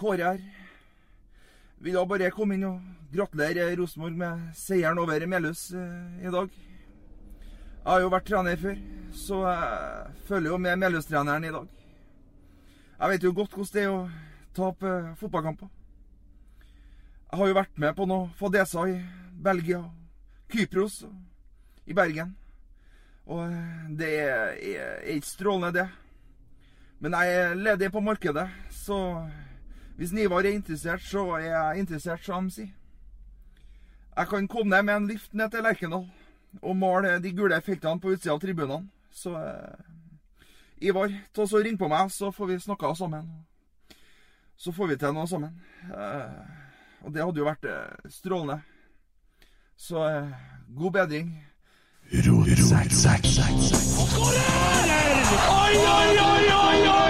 Kåre her. Vil da bare komme inn og gratulere Rosenborg med seieren over Melhus eh, i dag. Jeg har jo vært trener før, så jeg følger jo med Melhus-treneren i dag. Jeg vet jo godt hvordan det er å tape eh, fotballkamper. Jeg har jo vært med på noen fadeser i Belgia, Kypros og i Bergen. Og eh, det er, er, ikke strålende, det. Men jeg er ledig på markedet, så hvis Nivar er interessert, så er jeg interessert, som de sier. Jeg kan komme ned med en lift ned til Lerkendal og male de gule feltene på utsida av tribunene. Så eh, Ivar, ta så ring på meg, så får vi snakka sammen. Så får vi til noe sammen. Eh, og det hadde jo vært eh, strålende. Så eh, god bedring. Oi, oi, oi, oi, oi!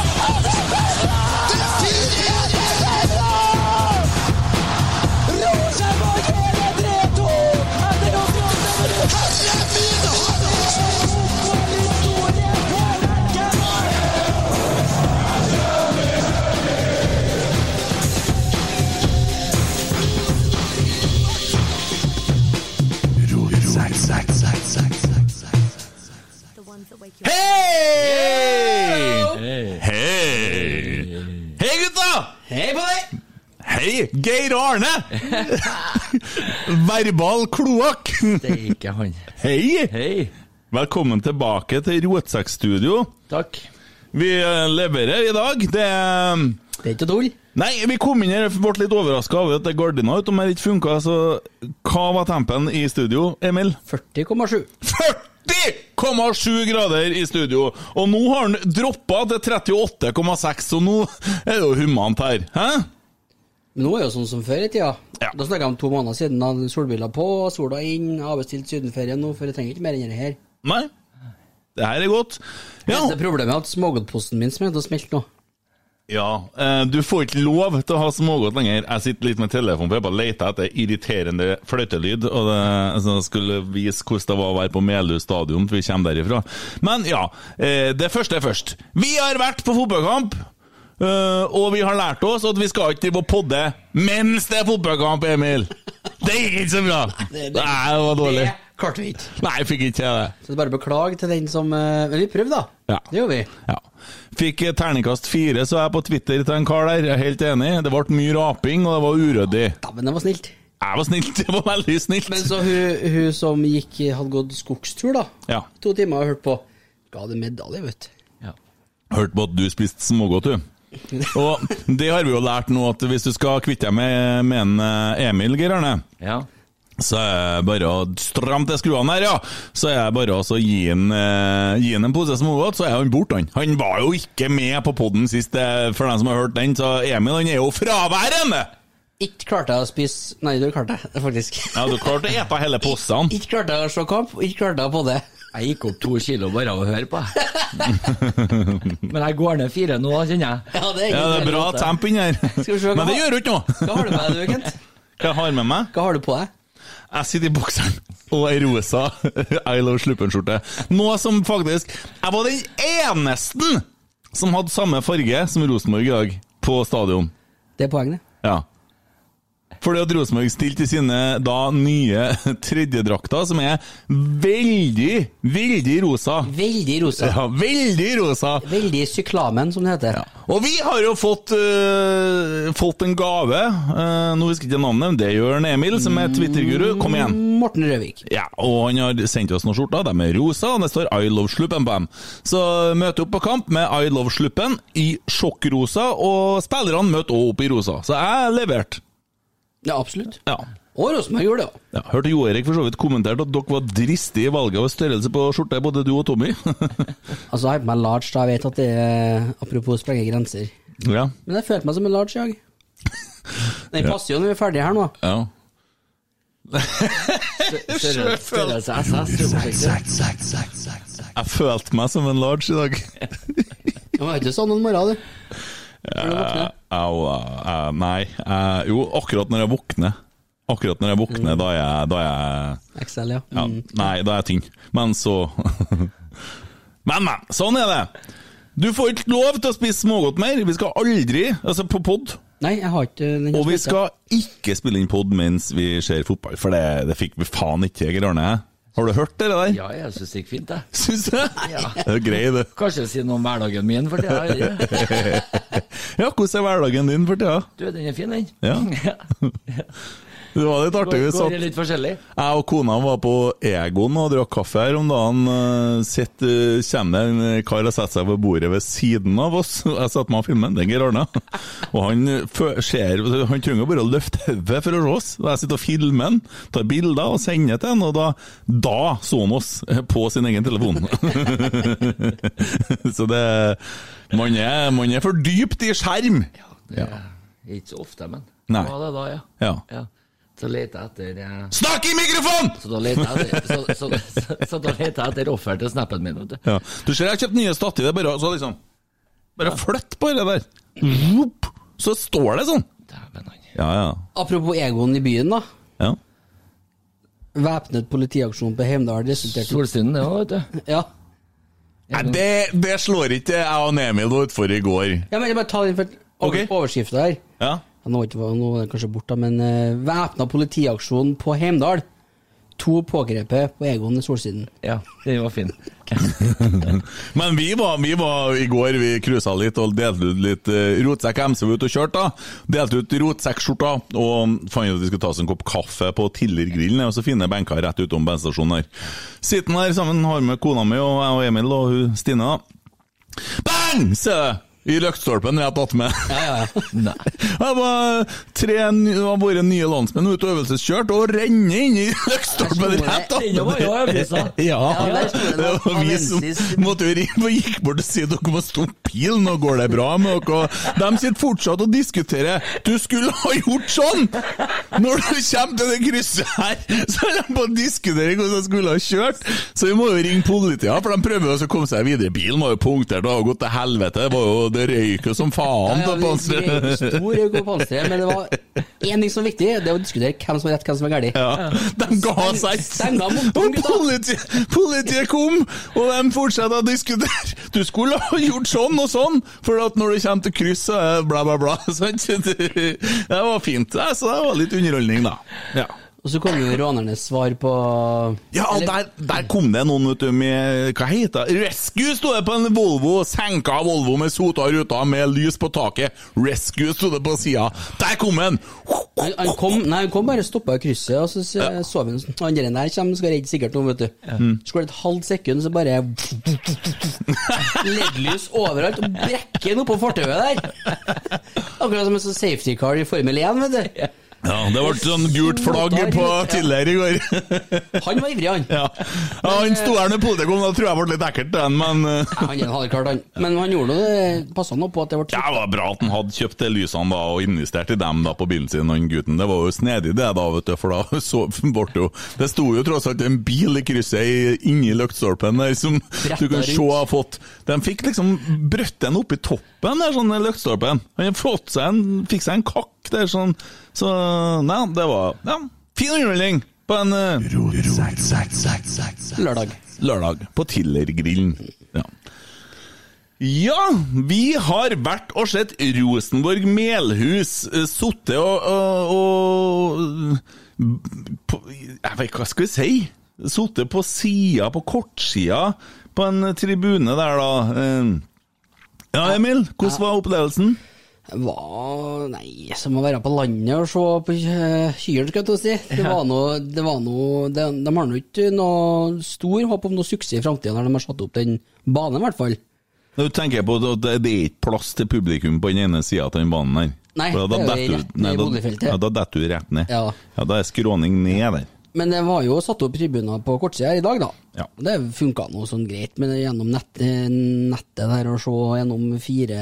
Hei, Geir Arne! Verbal kloakk! Det ikke han. Hei! Hei. Velkommen tilbake til Rotsekkstudio. Takk. Vi eh, leverer i dag. Det er Det er ikke tull. Nei, vi kom inn her og ble litt overraska over at det gardina utom her ikke funka. Så hva var tempen i studio, Emil? 40,7. 40,7 grader i studio! Og nå har han droppa til 38,6, så nå er det jo humant her. Hæ? Men nå er det jo sånn som før i tida. Ja. Da snakka jeg om to måneder siden. da Solbriller på, sola inn, avbestilt sydenferie nå, for jeg trenger ikke mer enn det her. Nei. Det her er godt. Ja, Det problemet er at smågodtposten min som er til å nå. ja eh, du får ikke lov til å ha smågodt lenger. Jeg sitter litt med telefonen, jeg bare leter etter irriterende fløytelyd. Og det, altså, skulle vise hvordan det var å være på Melhus stadion, for vi kommer derifra. Men ja, eh, det første er først. Vi har vært på fotballkamp! Eh, og vi har lært oss at vi skal ikke drive og podde mens det er fotballkamp, Emil! Det gikk ikke så bra! Nei, det var dårlig. Det klarte vi ikke. Nei, jeg fikk ikke til det. Så det er bare å beklage til den som eh, Men vi prøvde, da. Ja. Det gjorde vi. Ja. Fikk eh, terningkast fire, så jeg på Twitter til en kar der. Jeg er helt enig. Det ble mye raping, og det var uryddig. Ja, men det var snilt. Jeg var snilt. Det var veldig snilt. Men så hun, hun som gikk, hadde gått skogstur, da. Ja. To timer og hørt på. Ga det medalje, vet du. Hørte på at du spiste smågodt, du. Og det har vi jo lært nå, at hvis du skal kvitte deg med, med en eh, Emil, Geir Arne, Ja. så er det bare å stramme til skruene her, ja. Så er det bare å gi han eh, gi han en pose smågodt, så er han borte, han. Han var jo ikke med på poden sist, eh, for dem som har hørt den, så Emil han er jo fraværende! Ikke klarte jeg å spise Nei, du klarte det, faktisk. Ja, du klarte å ete hele posen. Ikke klarte jeg å se kamp, ikke klarte jeg på det. Jeg gikk opp to kilo bare av å høre på. Men jeg går ned fire nå, kjenner jeg. Ja, det er, Ja, det er bra temp inni her. Men det gjør jo ikke noe. Hva har du med deg, du, Kent? Hva jeg har med meg? Hva har du på deg? Jeg sitter i bokseren og ei rosa I Love Sluppen-skjorte. Noe som faktisk Jeg var den eneste som hadde samme farge som Rosenborg i dag, på stadion. Det er poenget. Ja. Fordi at Rosenborg stilte i sine da nye tredjedrakter, som er veldig, veldig rosa. Veldig rosa. Ja, veldig rosa. Veldig syklamen, som det heter. Og vi har jo fått, uh, fått en gave. Uh, nå husker jeg ikke navnet, men det gjør Emil, som er Twitter-guru. Kom igjen. Morten Røvik. Ja, og han har sendt oss noen skjorter. De er rosa, og det står I love sluppen på dem. Så møt opp på kamp med I love sluppen i sjokkrosa, og spillerne møter også opp i rosa. Så jeg leverte. Ja, absolutt. Ja. Og Rosenborg gjorde det òg. Ja, hørte Jo Erik for så vidt kommentert at dere var dristige i valget av størrelse på skjorte, både du og Tommy. Altså, jeg har på meg large, da jeg vet at det er Apropos sprenge grenser. ja. Men jeg følte meg som en large dag. Den passer jo når vi er ferdige her nå. ja. Størrelse SS. Jeg følte meg som en large i dag. Det var ikke sånn en morgen, du. Når du våkner. Au, au, nei. eh, jo, akkurat når jeg våkner. Akkurat når jeg våkner, da er jeg, da er jeg Excel, ja. Ja, Mm. nei, da er jeg tynn. Men så Men, men! Sånn er det. Du får ikke lov til å spise smågodt mer. Vi skal aldri Altså, på pod. Nei, jeg har ikke den Og vi skal ikke spille inn pod mens vi ser fotball, for det, det fikk vi faen ikke, Geir Arne. Har du hørt det der? Ja, jeg syns det gikk fint, jeg. Syns du? Ja. Det er grei, det. Kanskje si noe om hverdagen min, for er Ja, hvordan er hverdagen din for tida? Du, den er fin, den. Ja. Det var litt artig. Vi satt litt forskjellig? Jeg og kona var på Egon og drakk kaffe her om dagen. Eh, Sett, eh, kommer det en kar og setter seg på bordet ved siden av oss. Jeg satte meg og filmet, det er Geir Arne. Og han, ser, han trenger bare å løfte hodet for å se oss. Jeg sitter og filmer han, tar bilder og sender til han, og da, da så han oss eh, på sin egen telefon. Så det Man er, man er for dypt i skjerm. Ja, Det er ikke så ofte, men Nei. Ja, det da, ja. Ja. ja. Så leter jeg etter eh, Snakk i mikrofon! Så da leter jeg etter, så, så, så, etter offer til snappen min, vet du. Ja. Du ser jeg har kjøpt nye stativ, det er bare så liksom Bare flytt på det der. Så står det sånn. Ja, ja. Apropos egoen i byen, da. ja. Væpnet politiaksjon på Heimdal resulterte Solsynden, det òg, vet du. Ja. Nei, det, det slår ikke jeg og Emil utfor i går. ja, men jeg bare ta den for okay. overskrifta her. Ja. Nå, er det kanskje borte, men uh, væpna politiaksjon på Heimdal. To pågrepet på Egon i Solsiden. Ja, den var fin. Men vi var, vi var i går, vi cruisa litt og delte ut litt uh, rotsekk MC var ute og kjørte. da. Delte ut rotsekkskjorta og fant ut at vi skulle ta oss en kopp kaffe på Tiller-grillen. Og så fine benker rett utom bensinstasjonen her. Sitter her sammen, har med kona mi og jeg og Emil og hun Stine. da. Bang! Se det! I løktstolpen rett attmed. Ja, ja, ja. Nei. Det var tre våre nye landsmenn ute og øvelseskjørt og renner inn i løktstolpen rett avisa. Ja, Ja, det var vi som måtte jo ringe og gikk bort og si dere må stoppe bilen, nå går det bra med dere. De sitter fortsatt og diskuterer. Du skulle ha gjort sånn! Når du kommer til det krysset her, så er de på å diskutere hvordan de skulle ha kjørt. Så vi må jo ringe politiet, for de prøver jo å komme seg videre. Bilen var jo punktert og har gått til helvete. Det var jo det røyker som faen. Ja, ja, på vi- Stor røyk på panseret, men det var én ting som var viktig, det var å diskutere hvem som var rett, hvem som var galt. Ja, de ga seg ikke. Stenga motoren, Og politiet, politiet kom, og de fortsatte å diskutere. Du skulle ha gjort sånn og sånn, for at når du kommer til kryss, så er det bla, bla, bla. Sant? Det det var fint. Så det var litt underholdning, da. Ja. Og så kom jo rånernes svar på Ja, der, der kom det noen vet du, med Hva heter det? Rescue sto det på en Volvo. Senka Volvo med sota ruta med lys på taket. Rescue sto det på sida. Der kom han! Han, han, kom, nei, han kom bare stoppa i krysset, og så så, så vi sånn Han der der kommer, skal redde sikkert noen, vet du. Mm. Så går det et halvt sekund, så bare LED-lys overalt, og brekker han oppå fortauet der. Akkurat som en sånn safety car i Formel 1, vet du. Ja, Det ble sånn gult flagg på tidligere i går. Han var ivrig, han. Ja, ja Han sto her når politiet kom, da tror jeg ble litt ekkelt, den, men eh, Ja, Han hadde klart, han. Men han gjorde det passa nå på at det ble ja, det var bra at han hadde kjøpt de lysene da, og investert i dem da på bilen sin, han gutten. Det var jo snedig det, da, vet du, for da så ble jo Det sto jo tross alt en bil i krysset inni lyktestolpen der som du kan se har fått De fikk liksom brøtt den opp i toppen der, sånn lyktestolpen. Han fått seg en, fikk seg en kakk der, sånn. Så nei, det var ja, fin underholdning på en eh, lørdag. lørdag på Tiller-grillen. Ja. ja, vi har vært og sett Rosenborg Melhus sitte og, og, og på, Jeg vet ikke hva skal vi si? Sitte på sida, på kortsida, på en tribune der, da. Eh, Ja, Emil, hvordan var opplevelsen? Var Nei, som å være på landet og se på kyrne, skal jeg til å si. Det var noe, det var noe de, de har nå ikke noe stor håp om noe suksess i framtida når de har satt opp den banen, i hvert fall. Du tenker på at det det er ikke plass til publikum på den ene sida av den banen her? Nei, da det er jo rett ned i boligfeltet. Ja, da detter du rett ned. Ja. ja, da er skråning ned der. Men det var jo satt opp tribuner på kortsida her i dag, da. Ja. Det funka nå sånn greit, men gjennom nett, eh, nettet der og se gjennom fire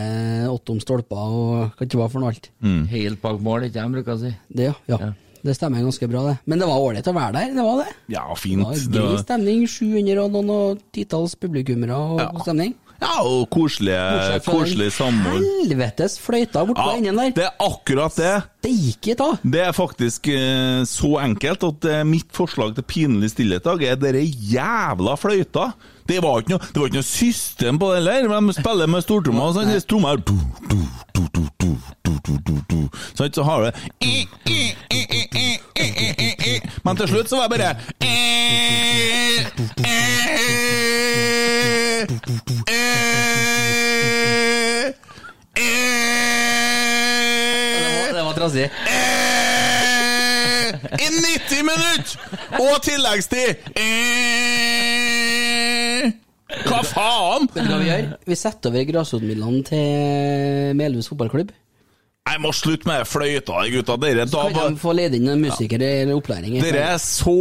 åttom stolper og hva det var for noe alt. Helt bak mål, ikke jeg bruker å si. Det, ja. ja. Det stemmer ganske bra, det. Men det var ålreit å være der, det var det. Ja, Det fint. var Det Grei var- stemning, 700 og noen og titalls publikummere og Ja. god stemning. Ja, og koselige, koselig samhold. Helvetes fløyta bortpå Ja, enden der. det er akkurat det. Steike ta! Det er faktisk eh, så enkelt at eh, mitt forslag til pinlig stillhet i dag er dere jævla fløyta. Det var ikke noe, var ikke noe system på det heller. De spiller med stortromma, og sånn, tromma er Sånn, så har det Men til slutt så var det bare Det var trassig. I 90 minutter! Og tilleggstid! Hva faen? Vet du hva vi gjør? Vi setter over grasrotmidlene til Melhus fotballklubb. Jeg må slutte med fløyta, gutta. Dere, da, Kan de få leid inn en musiker eller opplæring? dere er så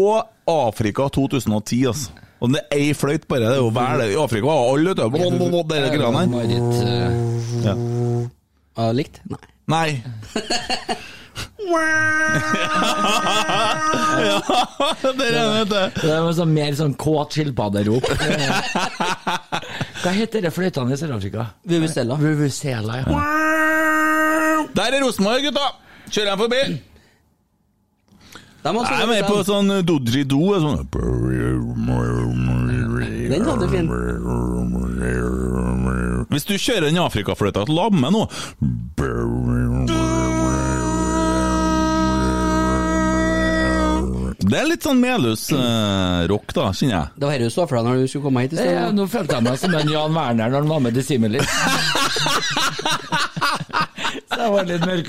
Afrika 2010, altså. Og det er ei fløyt bare. Det er jo vel I Afrika alle, vet du. Dere greiene her. Eh, Ja. Ja, likt? Nei. Nei. ja, dere vet det. Det var sånn, mer sånn kåt skilpadderop. Hva heter det fløytene i Sør-Afrika? Vuvuzela. Vuvuzela, ja. Der er Rosenborg, gutta! Kjører dem forbi. De Jeg er med på sånn dodgeridoo. Sånn. Den hadde du fin. Hvis du kjører den afrikafløyta til lamme nå Det er litt sånn Melhus-rock, da, kjenner jeg. Det var dette du så for deg når du skulle komme hit i Ja, nå følte jeg meg som en Jan Werner når han var med til Dissimili. Så jeg var litt mørk.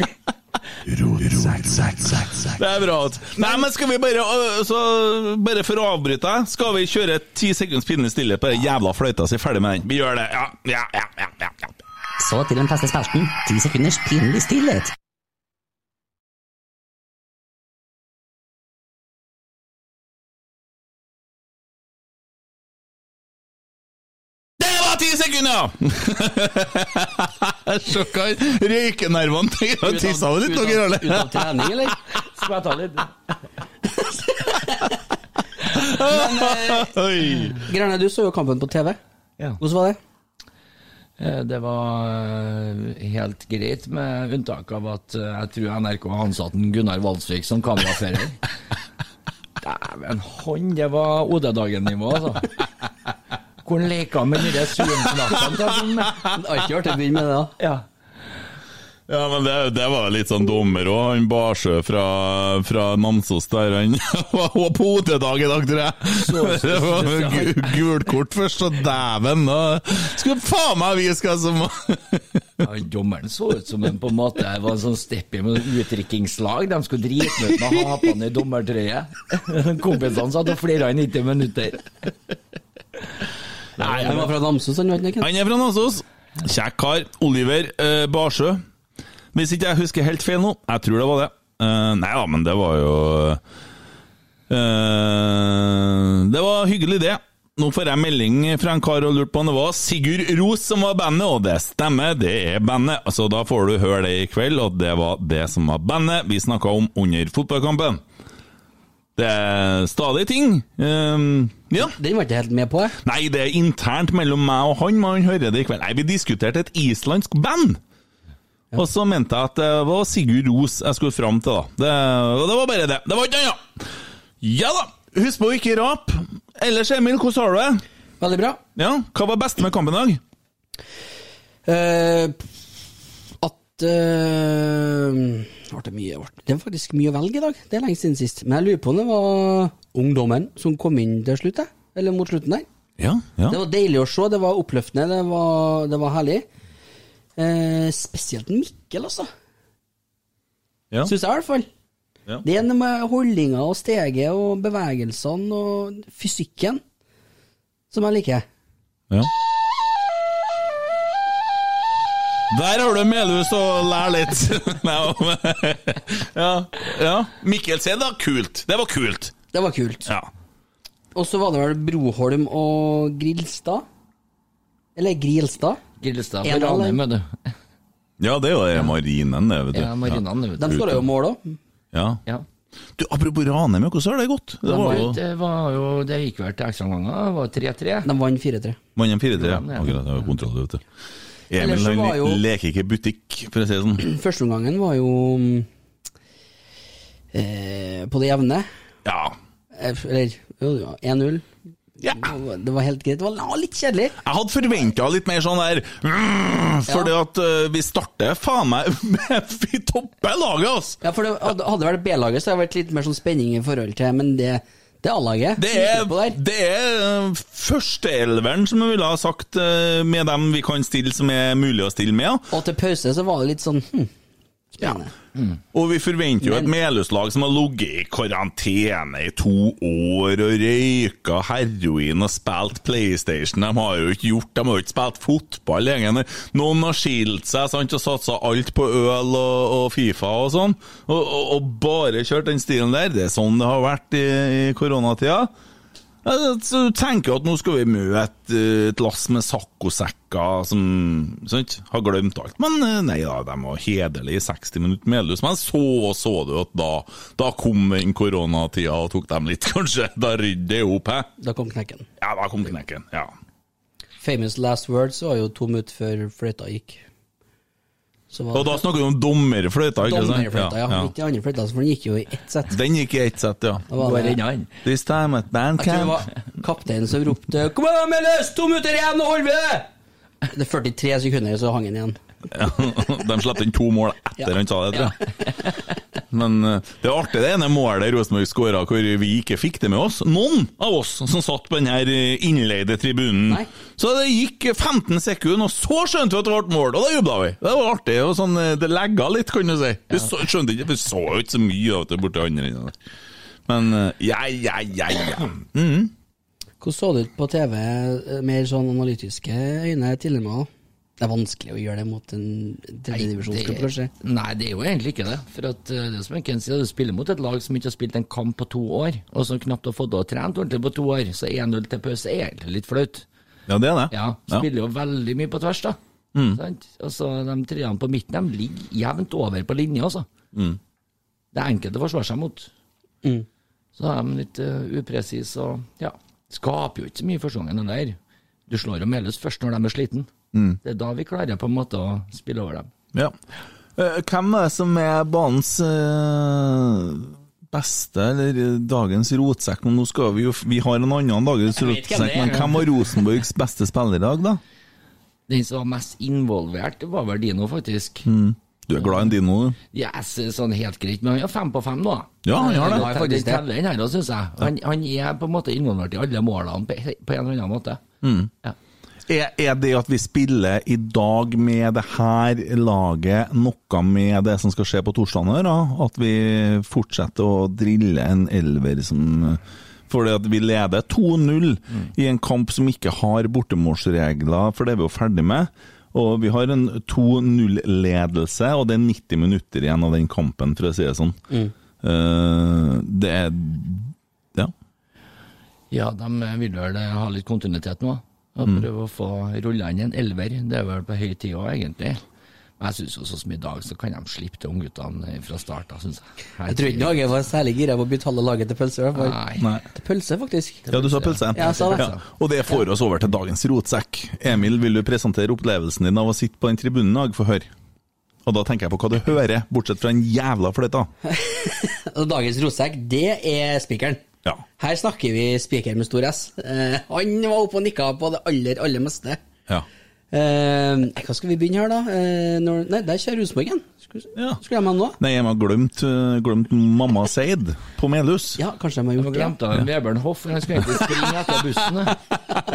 Det er bra. Nei, men skal vi bare øh, så, Bare for å avbryte deg, skal vi kjøre ti sekunds pinlig stillhet på den jævla fløyta, så er vi ferdig med den? Vi gjør det. Ja, ja, ja. ja, ja, ja. Så til den feste spelten. ti sekunders pinlig stillhet. Sekunder! Sjokka røykenervene til å tissa litt. Dere, ut av trening, eller? Skal jeg ta litt? Oi. Grønne, du så jo kampen på TV. Ja. Hvordan var det? Eh, Det var eh, helt greit, med unntak av at eh, jeg tror NRK har ansatt en Gunnar Valsvik som kamerafører. Dæven, han, det var OD-dagen-nivå, altså. Hvor han leker med de zoom-knappene. han har ikke vært å begynne med det, da. Ja. Ja, men det, det var litt sånn dommer òg. Han Barsø fra, fra Namsos der, han var på potedag i dag, tror jeg. Det var gu- gult kort først, og dæven! da Skulle faen meg vise hva som Ja, dommeren så ut som en på en måte var en sånn steppi med utdrikkingslag. De skulle drite meg ut med å ha på han i dommertrøye. Kompisene satt og flira i 90 minutter. Nei, Han var fra Namsos, han vet ikke Han er fra Namsos. Kjekk kar. Oliver eh, Barsø. Hvis ikke jeg husker helt feil nå. Jeg tror det var det. Uh, nei da, men det var jo uh, Det var hyggelig, det. Nå får jeg melding fra en kar og lurte på om det var Sigurd Ros som var bandet, og det stemmer, det er bandet. Så da får du høre det i kveld, og det var det som var bandet vi snakka om under fotballkampen. Det er stadig ting. Um, ja. Den var ikke helt med på, jeg. Nei, det er internt mellom meg og han, men han hører det i kveld. Nei, vi diskuterte et islandsk band. Og så mente jeg at det var Sigurd Ros jeg skulle fram til, da. Det, og det var bare det. Det var ikke annet. Ja da! Husk på å ikke rape. Ellers, Emil, hvordan har du det? Veldig bra. Ja, Hva var beste med kampen i dag? Uh, at eh, ble det, mye, ble, det var faktisk mye å velge i dag. Det er lenge siden sist. Men jeg lurer på om det var ungdommen som kom inn til slutt, eller mot slutten der. Ja, ja. Det var deilig å se, det var oppløftende, det var, det var herlig. Eh, spesielt Mikkel, altså. Ja. Syns jeg i hvert fall. Ja. Det er noe med holdninga og steget og bevegelsene og fysikken som jeg liker. Ja. Der har du Melhus å lære litt. Ja, ja. Mikkelsen, da. kult. Det var kult. Det var kult. Ja. Og så var det vel Broholm og Grilstad? Eller Grilstad? Grilstad for Ranheim, vet du. ja, det er jo marinen, det, vet du. Ja, marinen, vet du. De skåra jo mål òg. Ja. Ja. Du, apropos Ranheim, hvordan har det gått? Det Det, var jo det, var jo, det gikk vel til ekstraomganger. Det var 3-3. De vant 4-3. Vant 4-3. Ja, ja. Akkurat, det var kontroll, vet du. Emil han jo- leker ikke butikk, for å si det sånn. Førsteomgangen var jo eh, på det jevne. Ja. Eh, Eller ja, 1-0. Ja. Det var helt greit. Det var litt kjedelig. Jeg hadde forventa litt mer sånn der mm, Fordi at øh, vi starter faen meg med Vi topper laget, altså! Ja, for det hadde vært B-laget, så hadde det vært litt mer sånn spenning i forhold til Men det, det er A-laget. Det er, det er førsteelveren, som jeg ville ha sagt, øh, med dem vi kan stille som er mulig å stille med. Og til pause så var det litt sånn hm, spennende. Og vi forventer jo et Melhus-lag som har ligget i karantene i to år og røyka heroin og spilt PlayStation. De har jo ikke gjort De har jo ikke spilt fotball lenger. Noen har skilt seg sant, og satsa alt på øl og, og Fifa og sånn, og, og, og bare kjørt den stilen der. Det er sånn det har vært i, i koronatida. Så du tenker at nå skal vi møte eh, et lass med saccosekker som sant, har glemt alt. Men eh, nei da, de var hederlige i 60 minutter medløs. Men så så du at da, da kom den koronatida og tok dem litt, kanskje. Da rydde det opp, hæ? Da kom knekken. Ja, da kom knekken. Ja. Famous last words var jo to minutter før fløyta gikk. Så var Og da snakker vi om dommerfløyta, ikke sant? Dommerfløyta, ja. Ikke andre fløyta, for den gikk jo i ett sett. Den gikk i ett sett, ja. Da var det, inn. This time at jeg tror det var kapteinen som ropte 'Kom igjen, Melles! To minutter igjen, nå holder vi det!' Det er 43 sekunder, så hang han igjen. De slapp inn to mål etter han sa det, tror jeg. Men eh, det er artig det ene målet Rosenborg skåra hvor vi ikke fikk det med oss. Noen av oss som satt på denne eh, innleide tribunen. Nei. Så det gikk 15 sekunder, og så skjønte vi at det ble mål, og da jubla vi. Det var artig. og sånn, eh, Det legga litt, kan du si. Vi så, skjønte ikke, vi så jo ikke så mye av det borti andre enden. Men ja, ja, ja, ja. Mm. Hvordan så det ut på TV, mer sånn analytiske øyne tidligere? Det er vanskelig å gjøre det mot en tredjedivisjonsklubb, kanskje? Nei, det er jo egentlig ikke det. For at eh, det som er kan si, Du spiller mot et lag som ikke har spilt en kamp på to år, og som knapt har fått å trent ordentlig på to år, så 1-0 til pause er egentlig litt flaut. Ja, det er det. Ja, spiller jo veldig mye på tvers, da. Sant? Altså, de treene på midten de ligger jevnt over på linje, altså. Det er enkelt å forsvare seg mot. Mm. Så er de litt uh, upresise og ja, skaper jo ikke så mye første gangen, den der. Du slår jo Melhus først når de er sliten. Det er da vi klarer på en måte å spille over dem. Ja. Eh, Hvem er det som er banens eh, beste, eller eh, dagens rotsekk? Nå skal Vi jo, vi har en annen dagens rotsekk, er. men hvem var Rosenborgs beste spiller i dag, da? Den som var mest involvert, var vel Dino, faktisk. Mm. Du er glad i dino, du? Yes, sånn helt greit, men han har fem på fem nå. Ja, han har det. Han faktisk teller her, syns jeg. Han, han er på en måte involvert i alle målene på en eller annen måte. Mm. Ja. Er, er det at vi spiller i dag med det her laget noe med det som skal skje på torsdag? da? At vi fortsetter å drille en elver som Fordi at vi leder 2-0 i en kamp som ikke har bortemålsregler, for det er vi jo ferdig med. Og vi har en 2-0-ledelse, og det er 90 minutter igjen av den kampen, for å si det sånn. Mm. Uh, det er Ja. Ja, de vil vel ha litt kontinuitet nå. Og Mm. prøve å få rulla inn en elver. Det er vel på høy tid òg, egentlig. Men jeg syns også som i dag, så kan de slippe til ungguttene fra start av, syns jeg. Jeg tror ikke Norge var særlig gira på å bytte halve laget til pølse. Nei. Nei. Til pølse, faktisk. Ja, du sa pølse? Ja, jeg sa det. Ja. Og det får oss over til dagens rotsekk. Emil, vil du presentere opplevelsen din av å sitte på den tribunen i dag? Få høre. Og da tenker jeg på hva du hører, bortsett fra den jævla fløyta. Dagens rotsekk, det er spikeren. Ja. Her snakker vi spiker med stor S. Eh, han var oppe og nikka på det aller, aller meste. Ja. Eh, hva skal vi begynne her, da? Eh, når, nei, der kjører Rosenborg igjen. Skulle, Ja. skulle de ha nå? Nei, jeg har glemt, uh, glemt mamma Seid på Melhus. Ja, kanskje de har Jeg gjort det. glemt av Vebjørn Hoff, han skulle egentlig springe etter bussen.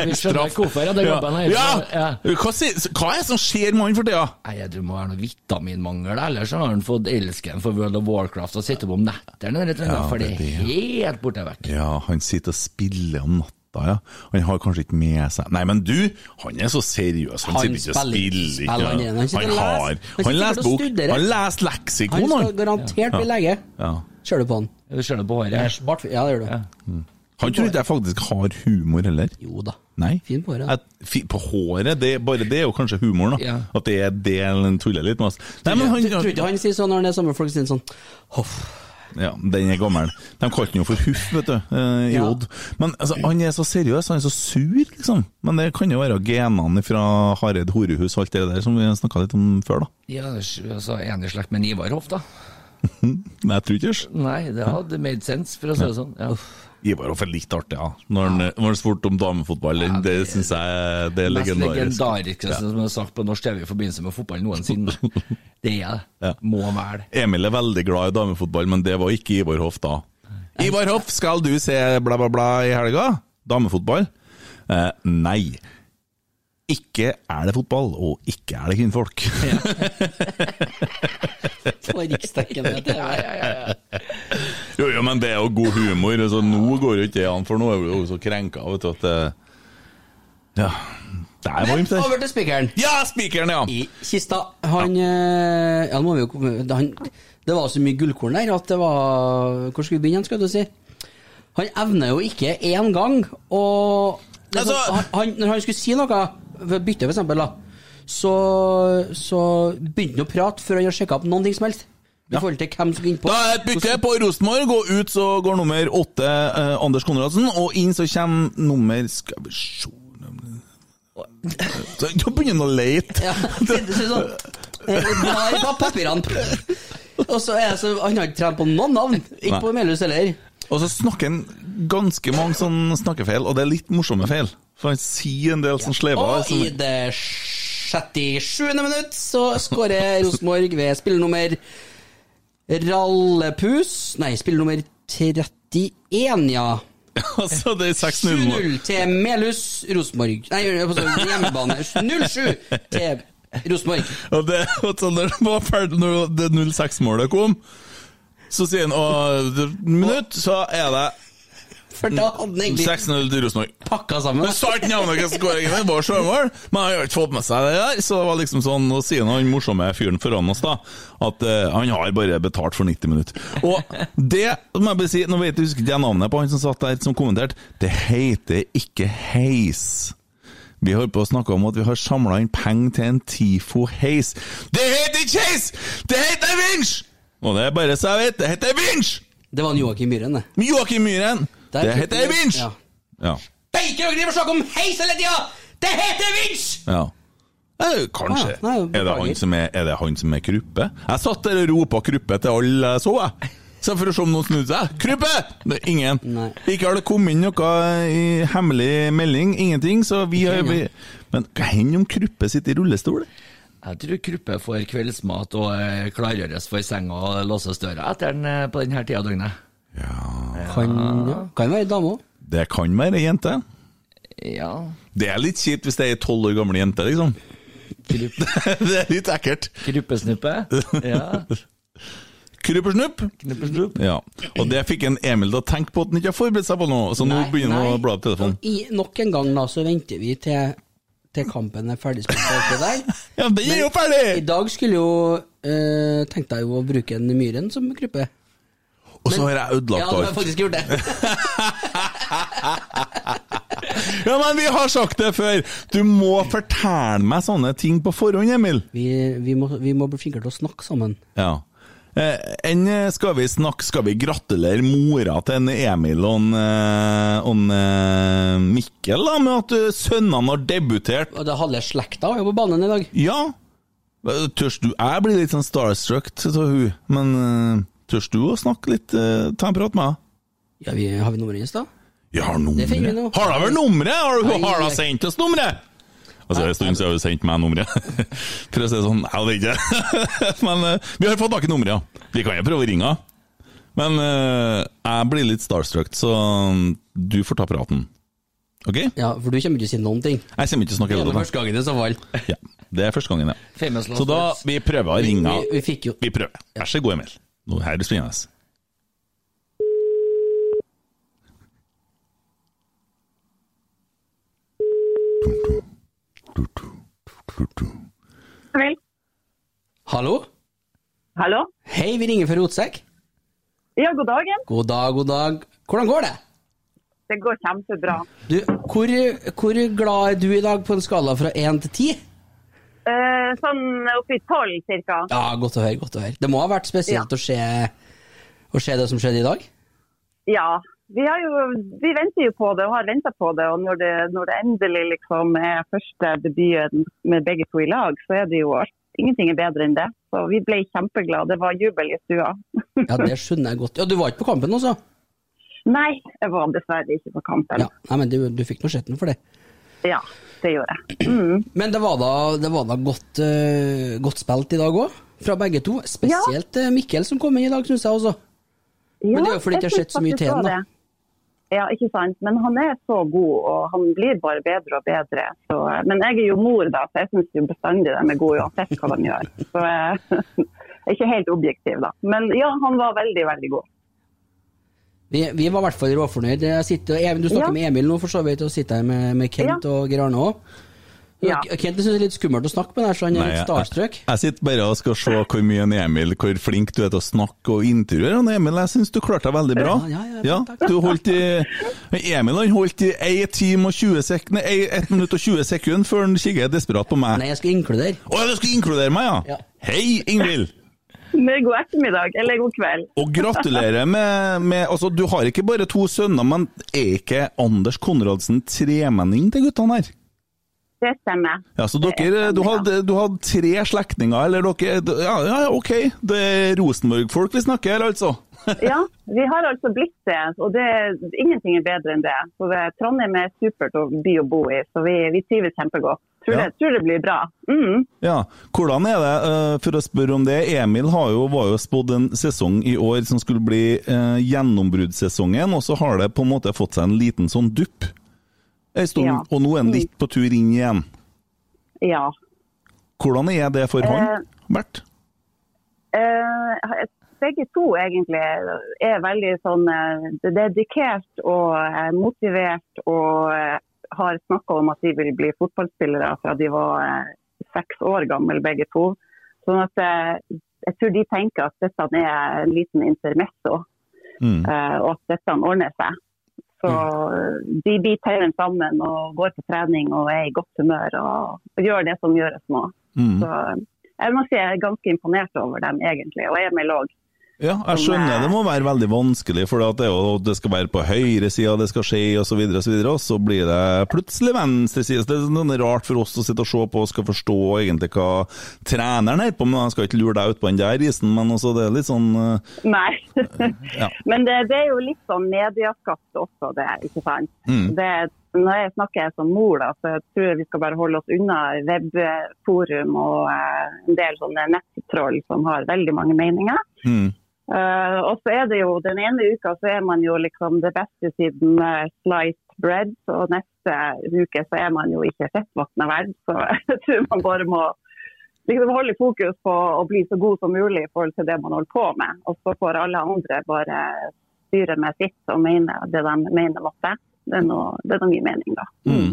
Vi skjønner ikke hvorfor. Det Ja. her. Ja! Ja. Hva, hva er det som skjer med han for tida? Nei, jeg tror det må være noe vitaminmangel, ellers har han fått elsken for World of Warcraft og sitter på om nettene, Ja, for det er helt borte vekk. Ja, han sitter og spiller om natta, ja. Han har kanskje ikke med seg Nei, men du, han er så seriøs. Han, Han sitter ikke og spiller- ikke, han. Han sitter Han har Han leser bok. Han leser Han Han skal garantert bli lege. Ja. Ser du på han? Du ser det på håret. Ja, smart. Ja, det gjør du. Han tror ikke jeg faktisk har humor heller. Jo da. Nei. Fin på håret. At, fi, på håret? Det, bare det er jo kanskje humoren, da. Ja. At det er det han tuller litt med oss. Nei, men han, Tror tror ikke han sier sånn når han er sammen med folk sier sånn Hoff. Ja, den er gammel. De kalte den jo for Huff, vet du, eh, i Ja. Odd. Men altså, han er så seriøs, han er så sur, liksom. Men det kan jo være genene fra Hareid Horehus og alt det der som vi snakka litt om før, da. Ja, altså, enig slekt med Ivar Hoff, da. Nei, jeg tror ikke det. Nei, det hadde made sense, for å si det sånn. Ja. Ivar Hoff er litt artig, ja. Når han, når han spurte om damefotball, Ja, det, det- syns jeg det er Mest legendariske ja. som er sagt på norsk TV i forbindelse med fotball noensinne. Det er det. Ja. Må være det. Emil er veldig glad i damefotball, men det var ikke Ivar Hoff da. Ivar Hoff, skal du se bla, bla, bla i helga? Damefotball? Eh, nei. Ikke er det fotball, og ikke er det kvinnfolk. På riksdekkende TV. Jo, jo, men det er jo god humor. Altså, nå går jo ikke det an, for nå er du jo så krenka vet du, at det Ja. Det er Men varmt der. over til spikeren. Ja, spikeren, ja! I kista. Han eh, Ja, nå må vi jo komme han, Det var så mye gullkorn der at det var Hvor skal vi begynne, skal du si? Han evner jo ikke én gang å er Altså- sånn, han, Når han skulle si noe, bytte da, så, så begynte han å prate før han har sjekka opp noen ting som helst. I forhold til hvem som skal innpå. Da er et bytte på Rosenborg. og ut, så går nummer åtte eh, Anders Konradsen. Og inn så kommer nummer Skal vi se Så Da begynner han å lete. Ja, sånn eh, Blar på papirene. Og så er jeg så Han har ikke trent på noen navn. Ikke på Melhus heller. Og så snakker han ganske mange sånn snakkefeil, og det er litt morsomme feil. For han sier en del sånn slever. Og i det 67. minutt så skårer Rosenborg ved spillernummer Rallepus Nei, spillernummer 31, ja. altså, det er 6-0. 7-0 til Melhus Rosenborg. Nei, altså, hjemmebane. 0-7 til Rosenborg. Og det, og så når det var ferdig, når det 06-målet kom, så sier han å, minutt, så er det For da hadde han egentlig 6-0 til Rosenborg. pakka sammen. Skåringen det var sjølmål, men han har ikke fått med seg det der. Så det var liksom sånn, og sier han morsomme fyren foran oss, da, at uh, han har bare betalt for 90 minutter. Og det må jeg bare si, nå vet jeg husker ikke jeg navnet på han som satt der som kommenterte, det heter ikke heis. Vi holder på å snakke om at vi har samla inn penger til en TIFO heis. Det heter ikke heis! Det heter vinsj! Og det er bare så jeg vet, det heter vinsj! Det var Joakim Myhren, det. Joakim Myhren. Der Det heter vi- vinsj! Ja. Ja. Beiker og driver og snakker om heis hele tida! Det heter vinsj! Ja. Eh, kanskje. Ah, nei, er, det han som er, er det han som er Kruppe? Jeg satt der og ropa Kruppe til alle jeg så, jeg. Så for å se om noen snudde seg. Kruppe! Det er ingen. Nei. Ikke har det kommet inn noe i hemmelig melding, ingenting, så vi har vi, Men hva hender om Kruppe sitter i rullestol? Jeg tror Kruppe får kveldsmat og eh, klargjøres for senga og låses døra etter den eh, på denne tida av døgnet. Kan, ja. kan være dame òg. Det kan være ei jente. Ja. Det er litt kjipt hvis det er ei tolv år gammel jente, liksom. det er litt ekkelt. Kruppesnuppe. Ja. Kruppersnupp. Knuppesnupp. Ja. Og det fikk en Emil til å tenke på at han ikke har forberedt seg på noe, så nå begynner han å bla opp telefonen. I, nok en gang da, så venter vi til, til kampen er ferdig spilt. og der. Ja, den er jo ferdig! I dag skulle jo øh, tenkte jeg jo å bruke en Myhren som gruppe. Og så har jeg ødelagt alt. Ja, du har faktisk gjort det. Ja, men vi har sagt det før! Du må fortelle meg sånne ting på forhånd, Emil. Vi, vi, må, vi må bli flinkere til å snakke sammen. Ja. Eh, enn eh, skal vi snakke Skal vi gratulere mora til en Emil og en, eh, og en eh, Mikkel da, med at sønnene har debutert? Og det halve slekta er jo på banen i dag. Ja. Tørs du Jeg blir litt sånn starstruck av hun, men tørs du å snakke litt? eh, ta en prat med henne? Ja, vi, Har vi nummeret hennes, da? Jeg har nummeret. Har hun vel nummeret? Har du har da sendt oss nummeret? Altså, En stund siden har du sendt meg nummeret. For å si det sånn, jeg vet ikke. Men eh, vi har fått tak i nummeret, ja. Vi kan jo prøve å ringe henne. Men eh, jeg blir litt starstruck, så mm, du får ta praten. Ok? Ja, For du kommer ikke til å si noen ting. Jeg kommer ikke til å snakke Det er første gangen i så fall. Ja, det er første gangen, ja. Så da, vi prøver å ringe Vi, vi fikk jo Vi prøver. Vær så god, Emil. Nå er det spennende. Vel, Hallo? hallo? Hei, vi ringer fra Rotsekk. Ja, god dagen. God dag, god dag. Hvordan går det? Det går kjempebra. Du, hvor, hvor glad er du i dag på en skala fra én til ti? Eh, sånn oppi tolv, cirka. Ja, godt å høre, godt å høre. Det må ha vært spesielt å, se, å se det som skjedde i dag? Ja. Vi, har jo, vi venter jo på det og har venta på det. Og når det, når det endelig liksom er første debuten med begge to i lag, så er det jo alt. Ingenting er bedre enn det. Så vi ble kjempeglade. Det var jubel i stua. Ja, det skjønner jeg godt. Ja, Du var ikke på kampen også? Nei, jeg var dessverre ikke på kampen. Ja, nei, men du, du fikk nå sett den for det. Ja, det gjorde jeg. Mm. Men det var da, det var da godt, uh, godt spilt i dag òg, fra begge to. Spesielt ja. Mikkel som kom inn i dag, syns jeg også. Men det er jo fordi jeg ikke har skjedd sett så mye til ham, da. Ja, ikke sant. Men han er så god, og han blir bare bedre og bedre. Så, men jeg er jo mor, da, så jeg syns bestandig de er gode uansett hva de gjør. Så jeg er ikke helt objektiv, da. Men ja, han var veldig, veldig god. Vi, vi var i hvert fall råfornøyd. Jeg sitter, Even, du snakker Ja. med Emil nå, for så vidt, og sitter her med, med Kent og Geir Arne òg. Ja. Kent syns det er litt skummelt å snakke med deg, så han er Nei, litt jeg- starstruck. Jeg sitter bare og skal se hvor mye en Emil, hvor flink du er til å snakke og intervjue. Emil, jeg syns du klarte deg veldig bra. Ja, ja, ja, takk, takk. du holdt i Emil han holdt i 1 time og 20 sek nei, 1 minutt og 20 sekunder før han kikker desperat på meg. Nei, jeg skal inkludere. Å ja, du skal inkludere meg, ja? Ja. Hei, Ingvild! Men god ettermiddag, eller god kveld. Og gratulerer med, med Altså, du har ikke bare to sønner, men er ikke Anders Konradsen tremenning til guttene her? Det stemmer. Ja, så dere, stemmer, du, hadde, du hadde tre slektninger, eller dere Ja, ja ok, det er Rosenborg-folk vi snakker her, altså. Ja, vi har altså blitt det, og det, ingenting er bedre enn det. For Trondheim er supert å by og bo i, så vi, vi trives kjempegodt. Tror, Ja. det, tror det blir bra. Mm. Ja, Hvordan er det, eh, for å spørre om det, Emil har jo, var jo spådd en sesong i år som skulle bli eh, gjennombruddssesongen, og så har det på en måte fått seg en liten sånn dupp. Stod, Ja. Og nå er han litt på tur inn igjen. Ja. Hvordan er det for han, Bert? Eh, begge to egentlig er veldig sånn eh, dedikert og eh, motivert og eh, har snakka om at de vil bli fotballspillere fra de var eh, seks år gamle begge to. Sånn at eh, jeg tror de tenker at dette er en liten intermesso, Mm. eh, og at dette ordner seg. Så mm. de biter tauene sammen og går på trening og er i godt humør og, gjør det som gjøres nå. Mm. Så jeg må si jeg er ganske imponert over dem egentlig, og Emil òg. Ja, jeg skjønner det må være veldig vanskelig, for det, jo, det skal være på høyresida det skal skje, osv., og, så videre, og så blir det plutselig venstresida. Det er noe rart for oss å sitte og se på og skal forstå egentlig hva treneren holder på med. Jeg skal ikke lure deg ut på den der isen, men også det er litt sånn uh, Nei. Ja. Men det, det er jo litt sånn medieskapt også, det, ikke sant. Mm. Det, Når jeg snakker som mor, da, så tror jeg vi skal bare holde oss unna webforum og uh, en del sånne nettroll som har veldig mange meninger. Mm. Eh, og så er det jo den ene uka så er man jo liksom det beste siden uh, sliced bread, og neste uke så er man jo ikke fettvakna verd. Så jeg tror man bare må liksom holde fokus på å bli så god som mulig i forhold til det man holder på med. Og så får alle andre bare styre med sitt og mene det de mener måtte. Det er noe, det er noe min mening, da. Mm.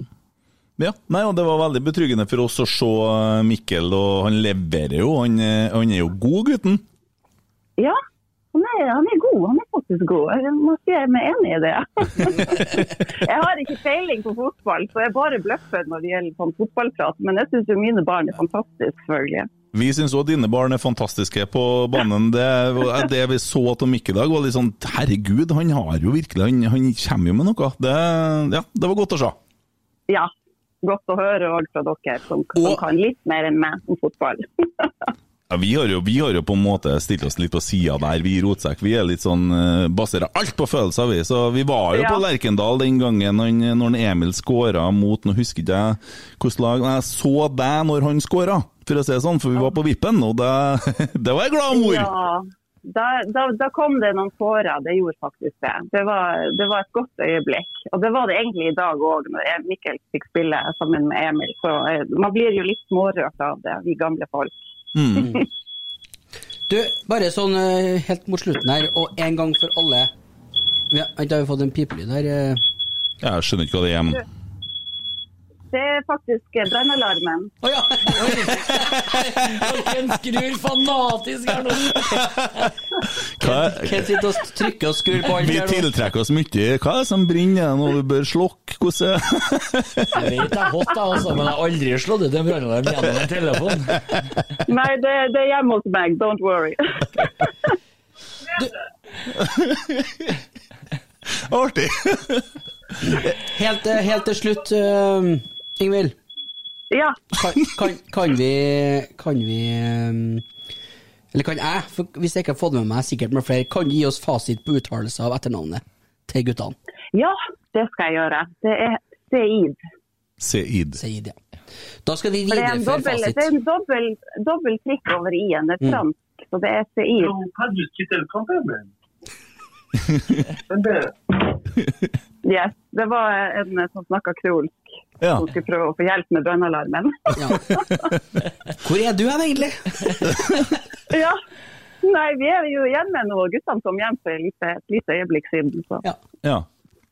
Ja, nei, og Det var veldig betryggende for oss å se eh, Mikkel, og han leverer jo. Han, han er jo god, gutten. Ja, han er, han er god. Han er faktisk god. Jeg må si jeg er enig i det. jeg har ikke peiling på fotball, så jeg bare bløffer når det gjelder sånn fotballprat. Men jeg syns jo mine barn er fantastiske, selvfølgelig. Vi syns òg dine barn er fantastiske på banen. Det, det vi så til Mikkel i dag, var litt sånn Herregud, han har jo virkelig Han, han kommer jo med noe. Det, ja, det var godt å se. Ja. Godt å høre òg fra dere som, som kan litt mer enn meg om fotball. Ja, vi, har jo, vi har jo på en måte stilt oss litt på sida der, vi i Rotsekk. Vi er litt sånn uh, baserer alt på følelser, vi. Så vi var jo Ja. på Lerkendal den gangen når, når Emil skåra mot Nå husker ikke jeg hvilket lag Jeg så deg når han skåra, for å si det sånn, for vi var på vippen, og det, det var jeg glad mor! Ja, da, da, da kom det noen tårer, det gjorde faktisk det. Det var, det var et godt øyeblikk. Og det var det egentlig i dag òg, når Mikkel fikk spille sammen med Emil. Så eh, man blir jo litt smårørt av det, vi gamle folk. Mm. Du, bare sånn eh, helt mot slutten her, og en gang for alle har ikke har vi fått en pipelyd her? eh? Jeg skjønner ikke hva det er, men Det er faktisk eh, brannalarmen. Å ja! Hvem skrur fanatisk her nå? hva Ken sitter og trykker og skrur på alt Vi her nå. tiltrekker oss mye. Hva er det som brenner? når du vi bør slokke? Hvordan Jeg vet det er hot, da, altså, men jeg har aldri slått ut en brannalarm gjennom en telefon. Nei, det, det er hjemme hos meg, don't worry. Artig! Helt, eh, helt til slutt, uh, Ingvild. Ja. Kan, kan, kan vi Kan vi eh, Eller kan jeg, for hvis jeg ikke har fått med meg sikkert med flere, kan du gi oss fasit på uttalelse av etternavnet til guttene? Ja, det skal jeg gjøre. Det er Seid. Seid. Seid, ja. Da skal vi er videreføre fasit. det er en dobbel, dobbel trikk over i-en. Det er Mm. fransk, så det er Seid. Yes, det var en som snakka kreolsk. Ja. Som skulle prøve å få hjelp med brannalarmen. Hvor er du hen, egentlig? ja. Nei, vi er jo hjemme nå. Guttene kom hjem for et lite, et lite øyeblikk siden. Så. Ja.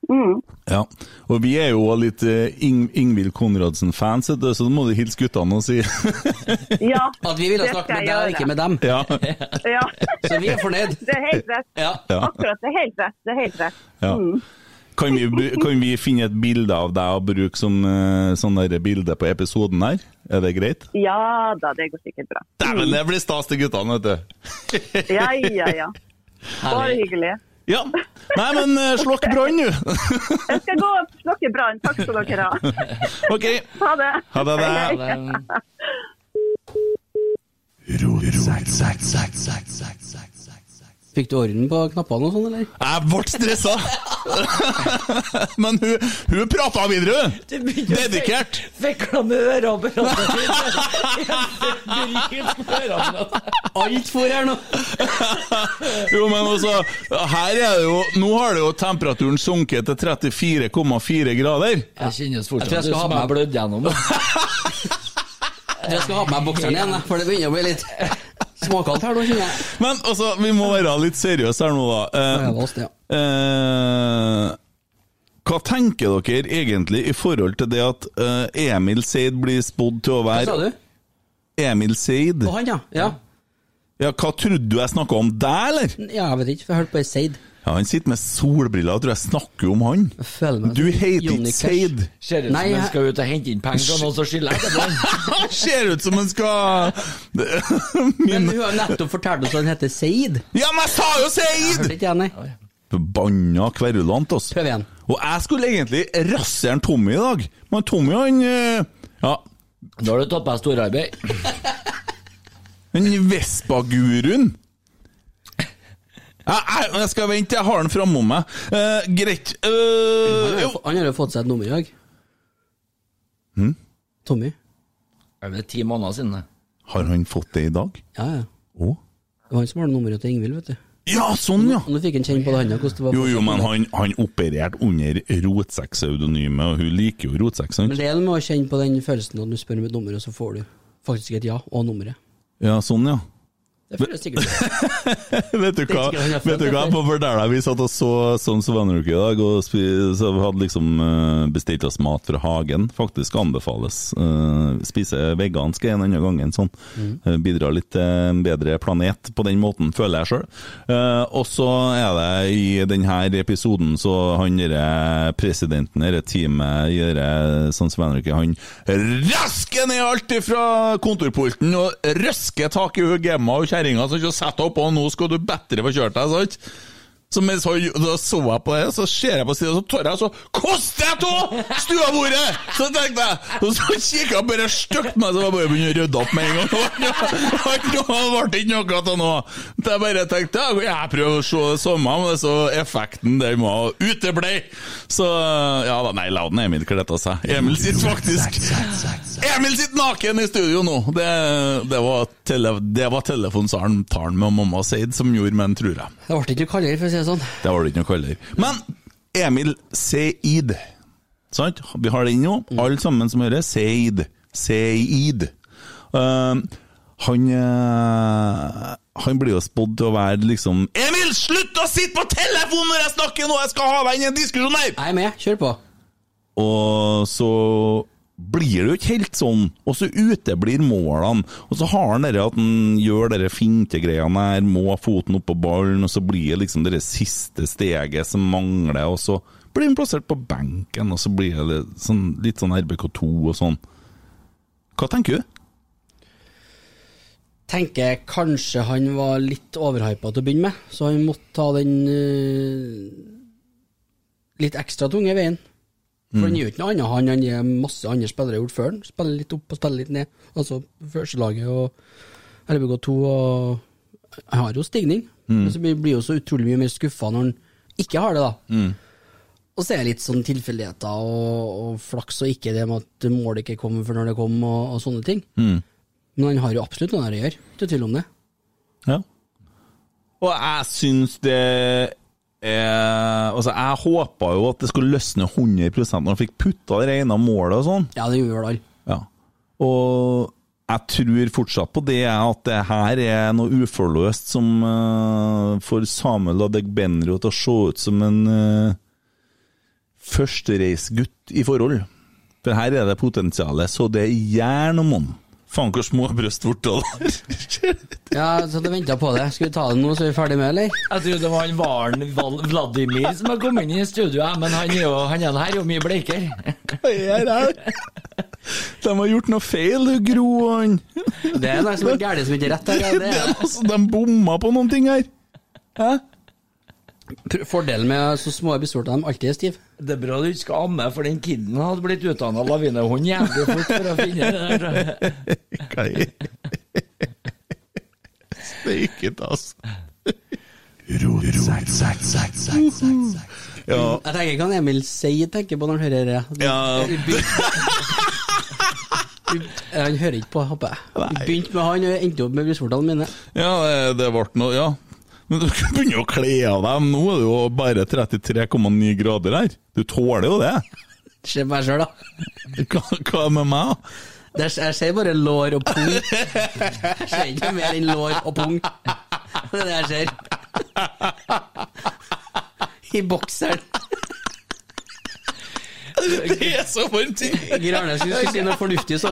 Mm. ja. Og vi er jo litt uh, Ing Ingvild Konradsen-fans, så da må du hilse guttene og si Ja, At vi ville snakke med deg, ikke med dem. Ja. Ja. Så vi er fornøyd. Det er helt rett. Ja. Ja. Akkurat, det er helt rett. Det er helt rett. Ja. Mm. Kan vi, kan vi finne et bilde av deg og bruke som eh, sånn bilde på episoden her? Er det greit? Ja da, det går sikkert bra. Dæven, det blir stas til guttene, vet du. Ja, ja, ja. Bare hyggelig. Ja. Nei, men eh, slokk brann, du. Jeg skal gå og slokke brann. Takk skal dere ha. OK. Ha det. Ha det. Ha det. Fikk du orden på knappene og sånn, eller? Jeg ble stressa! Men hun, hun prata videre, hun! Dedikert! Fikla med øreapparatet Alt for her nå! Jo, men altså, her er det jo Nå har det jo temperaturen sunket til 34,4 grader. Jeg kjennes Jeg tror jeg skal ha meg blødd gjennom. Jeg tror jeg skal ha på meg bokseren igjen, for det begynner å bli litt småkaldt her nå, kjenner jeg. Men altså, vi må være litt seriøse her nå, da. Eh, oss, ja. eh, hva tenker dere egentlig i forhold til det at eh, Emil Seid blir spådd til å være Hva sa du? Emil Seid? Og han, ja. Ja, Ja, hva trodde du jeg snakka om deg, eller? ja jeg vet ikke, for jeg hørte på ei Seid. Ja, Han sitter med solbriller, jeg tror jeg snakker om han. Du heter ikke Seid. Ser ut som jeg- skal ut og hente inn penger fra noen som skylder etterpå. Han ser ut som han skal Men hun har nettopp fortalt oss at han heter Seid. Ja, men jeg sa jo Seid! Forbanna kverulant, altså. Prøv igjen. Og jeg skulle egentlig rasere Tommy i dag, men Tommy han eh, Ja, Nå har du tatt på deg storarbeid. den Vespa-guruen. Jeg, jeg, jeg skal vente, jeg har den framom meg. Uh, greit. Han Eh, har, jo. jo, han har jo fått seg et nummer i dag. Hm? Tommy. Er det ti måneder siden? det? Har han fått det i dag? Ja, ja. Å? Det var han som har nummeret til Ingvild, vet du. Ja, sånn, ja! Nå fikk han kjenne på det, andre. hvordan det var. Jo, jo, men han, han opererte under Rotsekk-pseudonymet, og hun liker jo Rotsekk, sant? Men det er noe med å kjenne på den følelsen at du spør om et nummer, og så får du faktisk et ja, og nummeret. Ja, sånn, ja. Det føles sikkert vet du hva, vet du hva, på vi satt og så of Anarchy i dag, og så hadde liksom eh, bestilt oss mat fra hagen. Faktisk anbefales. Uh, spise vegansk en annen gang enn sånn. Mm. Eh, bidrar litt til en bedre planet på den måten, føler jeg sjøl. og så er det i denne episoden så han derre presidenten, dette teamet Sons of Anarchy, han rasker ned alt fra kontorpulten og røsker tak i hun Gemma og kjerringa som ikke setter opp, og nå skal du bedre få kjørt deg, sant? Så mens jeg så, så jeg på det, så ser jeg på sida, så tør jeg, så koster jeg av stuebordet! Så tenkte jeg, og så kikket jeg bare stygt på meg, så jeg bare begynte å rydde opp med en gang. Det ble ikke noe av noe. Så jeg bare tenkte, jeg prøver å se det samme, men så effekten den var uteblei. Så ja da, nei, la den Emil klette seg. Emil sitter faktisk Emil sitter naken i studio nå! Det, det var, tele, det var telefonsamtalen med mamma Seid som gjorde meg, tror jeg. Det ble ikke kaldere, for å si det sånn. Det var det ikke noe kaldere. Men Emil Seid, sant? Vi har den nå. Alle sammen som hører, Seid. Seid. Uh, han uh, Han blir jo spådd til å være liksom Emil, slutt å sitte på telefonen når jeg snakker nå! Jeg skal ha deg inn i en diskusjon her! Jeg er med, kjør på. Og så blir det jo ikke helt sånn, og så uteblir målene. Og så har han det at han gjør de fintegreiene her, må ha foten oppå ballen, og så blir det liksom det siste steget som mangler, og så blir han plassert på benken, og så blir det sånn, litt sånn RBK2 og sånn. Hva tenker du? Tenker kanskje han var litt overhypa til å begynne med, så han måtte ta den uh, litt ekstra tunge veien. For han Mm. gjør ikke noe annet, han, enn masse andre spillere har gjort før. Spiller litt opp og spiller litt ned. Altså førstelaget og LBK2 og Han har jo stigning, Mm. men så blir jo så utrolig mye mer skuffa når han ikke har det, da. Mm. Og så er det litt sånn tilfeldigheter og, og flaks og ikke det med at målet ikke kommer før når det kom, og, og sånne ting. Mm. Men han har jo absolutt noe der å gjøre, ikke tvil om det. Ja. Og jeg syns det er Altså, jeg håpa jo at det skulle løsne 100% når han fikk putta det ene målet og sånn. Ja, det gjorde vel alle. Ja. Og jeg tror fortsatt på det, at det her er noe uforløst som uh, får Samuel Adegbenro til å se ut som en uh, førstereisgutt i forhold. For her er det potensialet, så det er jern om han. Faen, hvor små brystvorter det Ja, så jeg venta på det. Skal vi ta det nå, så er vi ferdig med, eller? Jeg trodde det var han Varen Vladimir som hadde kommet inn i studioet, men han er jo han er her jo mye bleikere. Hva er det her? De har gjort noe feil, du Gro og han. Det er noe som er galt som ikke er rett her. Det Det er altså, de bomma på noen ting her. Hæ? Fordelen med så små brystvorter, de alltid er stiv. Det er bra du ikke skal amme, for den kiden hadde blitt utdanna lavinehund jævlig fort for å finne det der. Hva er Steiket, altså. Ja. Jeg tenker hva Emil Seid tenker på når han hører det. Ja. Han hører ikke på, håper jeg. Begynte med han og endte opp med brystvortene mine. Ja, det- det ble noe Ja. Men du begynner å kle av deg. Nå er det jo bare 33,9 grader her. Du tåler jo det. Se på meg sjøl, da. Hva, hva med meg? Det er, jeg ser bare lår og pung. Jeg ser ikke mer enn lår og pung. Det er det jeg ser. I bokseren. Det er så varmt! ting! Grane skulle si noe fornuftig, så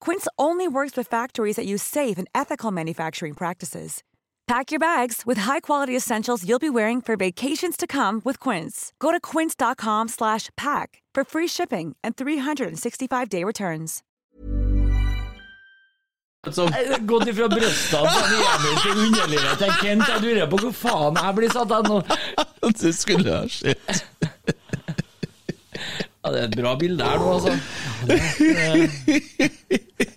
Quince only works with factories that use safe and ethical manufacturing practices. Pack your bags with high-quality essentials you'll be wearing for vacations to come with Quince. Go to quince.com slash pack for free shipping and 365-day returns. Eh, Gått ifra brystene på en Emil til underlivet til Kent. Jeg lurer på hvor faen jeg blir satt av nå. Det skulle jeg sett. Ja, det er et bra bilde her nå, altså.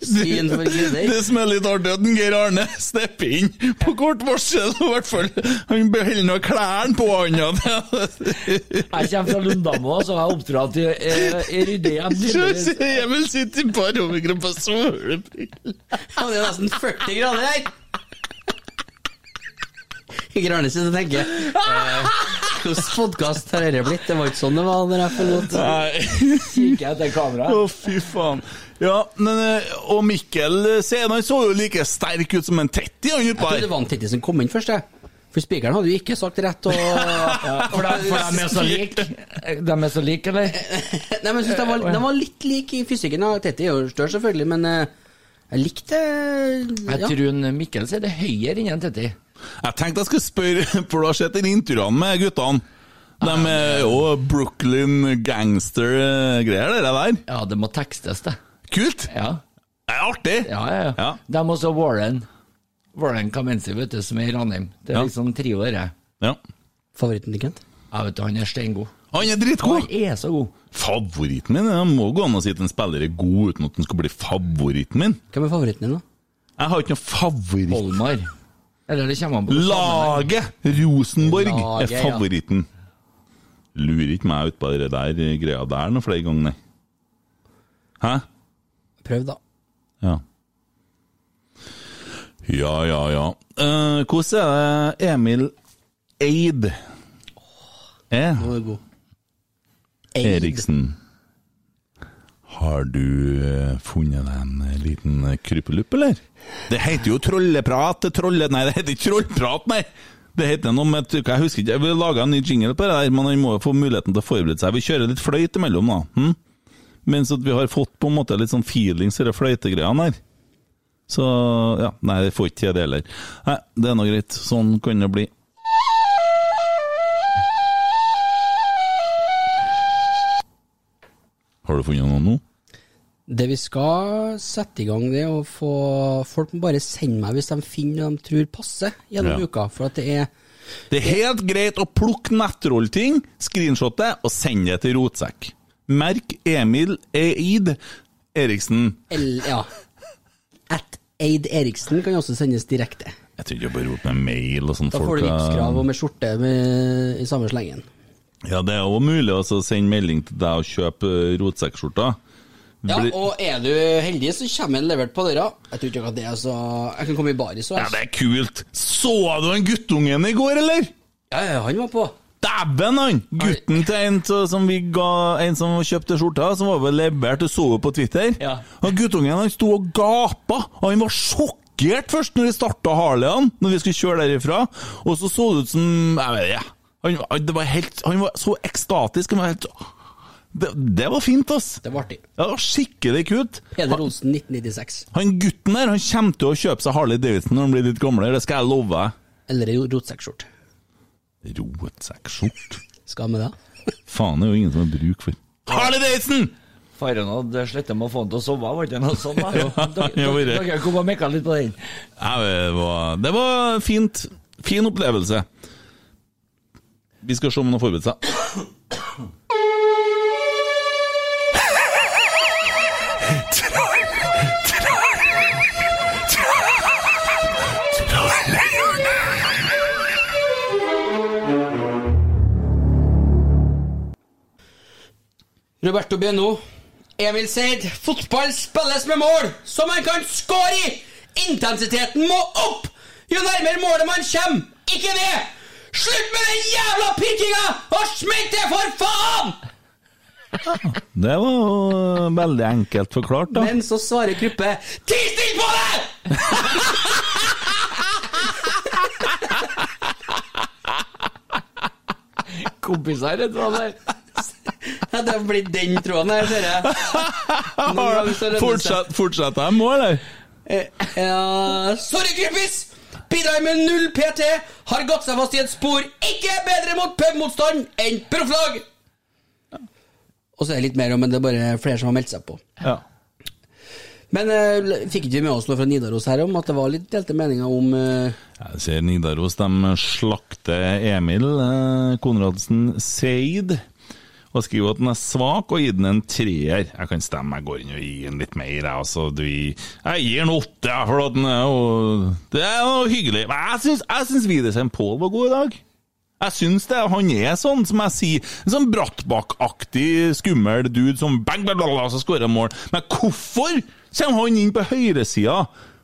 Svin for greder. Det som er litt artig, at Geir Arne stepper inn på kort varsel. i hvert fall. Han beholder nå klærne på han. ja. Jeg kommer fra Lundamo, så jeg er oppdratt i, jeg i ryddig hjem. Emil sitter i barometer på solebriller. Ja, det er nesten 40 grader her! Grane sitter og tenker eh, Hvilken podkast har dette blitt? Det var ikke sånn det var når jeg forlot. Kikker etter kameraet. Å, fy faen. Ja, men, eh, og Mikkel eh, se, han så jo like sterk ut som en tetti, han Jeg trodde det var en Tetti som kom inn først, jeg. For spikeren hadde jo ikke sagt rett. Og... For de, for de er så like. De er så like, eller? Nei, men jeg synes de var, de var litt like i fysikken. Ja. Tetti er jo større, selvfølgelig, men jeg likte Jeg tror Mikkel sier det er høyere enn en Tetti. Jeg tenkte jeg skulle spørre, for du har sett den intervjuene med guttene. De er jo Brooklyn gangster-greier, det der. Ja, det må tekstes, det. Kult! Ja. Det er artig! Ja, ja, ja. Ja. De også Warren. Warren Kamenzi, vet du, som er i Ranheim. Det er Ja. liksom trio, det. Ja. Favoritten til Kent? Jeg vet du, han er steingod. Han er dritgod! Han er så god. Favoritten min? Det må gå an å si at en spiller er god uten at den skal bli favoritten min. Hvem er favoritten din, da? Jeg har ikke noen favoritt. Holmar. Eller det kommer an på Laget! Rosenborg Laget, er ja. favoritten. Lurer ikke meg ut på det der greia der noen flere ganger, nei. Hæ? Prøv, da. Ja. Ja, ja, ja. Uh, hvordan er det Emil Eid er? Nå er god. Eriksen. Har du eh, funnet deg en eh, liten eh, krypelupp, eller? Det heter jo trolleprat. Trolle... Nei, det heter ikke trollprat, nei! Det heter noe med Jeg husker ikke, jeg vil lage en ny jingle på det der, men han må jo få muligheten til å forberede seg. Vi kjører litt fløyt imellom, da. Hm? Mens at vi har fått på en måte litt sånn feelings i de fløytegreiene her. Så ja, nei, det får ikke til det heller. Nei, det er nå greit. Sånn kan det bli. Har du funnet noe nå? Det vi skal sette i gang, det er å få Folk må bare sende meg hvis de finner noe de tror passer gjennom Ja. uka. For at det er Det er helt greit å plukke nettrollting, screenshotte og sende det til rotsekk. Merk Emil Eid Eriksen. L, ja. At Eid Eriksen kan også sendes direkte. Jeg tror ikke bare rot med mail og sånn. Da får du har- og med skjorte med, i samme slengen. Ja, det er jo mulig å sende melding til deg og kjøpe rotsekkskjorta. Ja, og er du heldig, så kommer en levert på døra. Jeg tror ikke at det er så Jeg kan komme i baris òg. Ja, det er kult! Så du han guttungen i går, eller? Ja, ja, han var på. Dæven, han! Gutten til en som vi ga En som kjøpte skjorta, som var vel levert, du så på Twitter. Ja. Og guttungen han sto og gapa, og han var sjokkert først når vi starta Harleyan, når vi skulle kjøre derifra. Og så så det ut som Jeg vet ikke. Han, han- det var helt, han var så ekstatisk. Han var helt, det, det var fint, ass. Det var artig. Ja, det var skikkelig kult. Peder Olsen, 1996. Han gutten der han kommer til å kjøpe seg Harley Davidson når han blir litt gamlere, det skal jeg love deg. Eller ei rotsekkskjorte. Rotsekkskjort? Skal med det? Faen, det er jo ingen som har bruk for Harley Davidson! Faren hadde slitt med å få han til å sove, var ikke det noe sånt? da? Dere- Ja, det var det. Dere kom og mekka litt på den. Ja, det var, det var fint. Fin opplevelse. Vi skal se om han har forberedt seg. Roberto Beno. Emil Seid. Fotball spilles med mål som man kan skåre i! Intensiteten må opp! Jo nærmere målet man kommer, ikke ned! Slutt med den jævla pikkinga, og smekk det, for faen! Det var jo veldig enkelt forklart, da. Men så svarer Kruppe Ti stille på deg! Kompiser, er du der. det. Det har blitt den tråden her, ser jeg. Fortsetter ganger så lønner det seg. Fortsett, fortsett jeg må, eller? Eh, Ja, sorry, Krympis! Bidrar med null PT, har gått seg fast i et spor ikke bedre mot pubmotstand enn profflag! Og så er det litt mer om, men det er bare flere som har meldt seg på. Ja. Men uh, fikk ikke vi med oss noe fra Nidaros her om at det var litt delte meninger om uh... Jeg ser Nidaros de slakter Emil uh, Konradsen Seid. Og skriver at den er svak, og gir den en treer. Jeg kan stemme, jeg går inn og gir den litt mer. Jeg, altså, du, jeg gir den åtte, for at den er jo Det er jo hyggelig. Men jeg syns, Widersen Pål var god i dag. Jeg syns det. Han er sånn, som jeg sier, en sånn Brattbakk-aktig skummel dude som bang, bang, bang, så skårer mål. Men hvorfor kommer han inn på høyresida?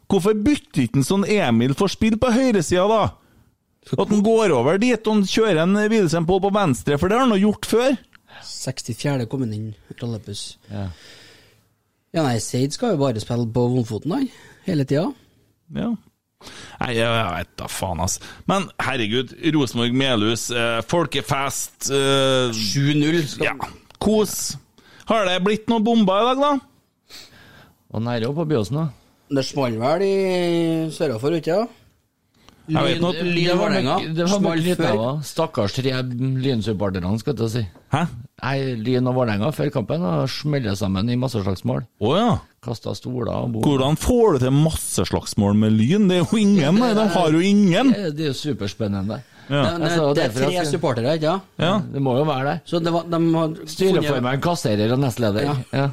Hvorfor bytter ikke en sånn Emil for spill på høyresida, da? At han går over dit og kjører en Widersen Pål på venstre, for det har han jo gjort før. 64. kommet inn, rollebuss. Ja. nei, Seid skal jo bare spille på vondfoten, han. Hele tida. Ja. Nei, jeg, jeg vet da faen, ass. Men herregud, Rosenborg-Melhus, eh, folkefest eh, 7-0. Ja, kos. Har det blitt noen bomber i dag, da? Og nære opp på Byåsen, da. Det smalt vel i sørafor, ikke sant? Jeg vet noe- Lyn Lyn Vålerenga. Det var Smalt litt før. Stakkars tre Lynsupporterne, skal jeg si. Hæ? Nei, Lyn og Vålerenga før kampen smeller sammen i masseslagsmål. Oh, ja. Kasta stoler og bord. Hvordan får du til masseslagsmål med Lyn? Det er jo ingen, nei, de har jo ingen. Det, det er jo superspennende. Ja. Det, det, Altså, det er tre supportere, ikke sant? Ja. Det må jo være det. Så det var, de har Styreformann, kasserer og nestleder. Ja. Ja.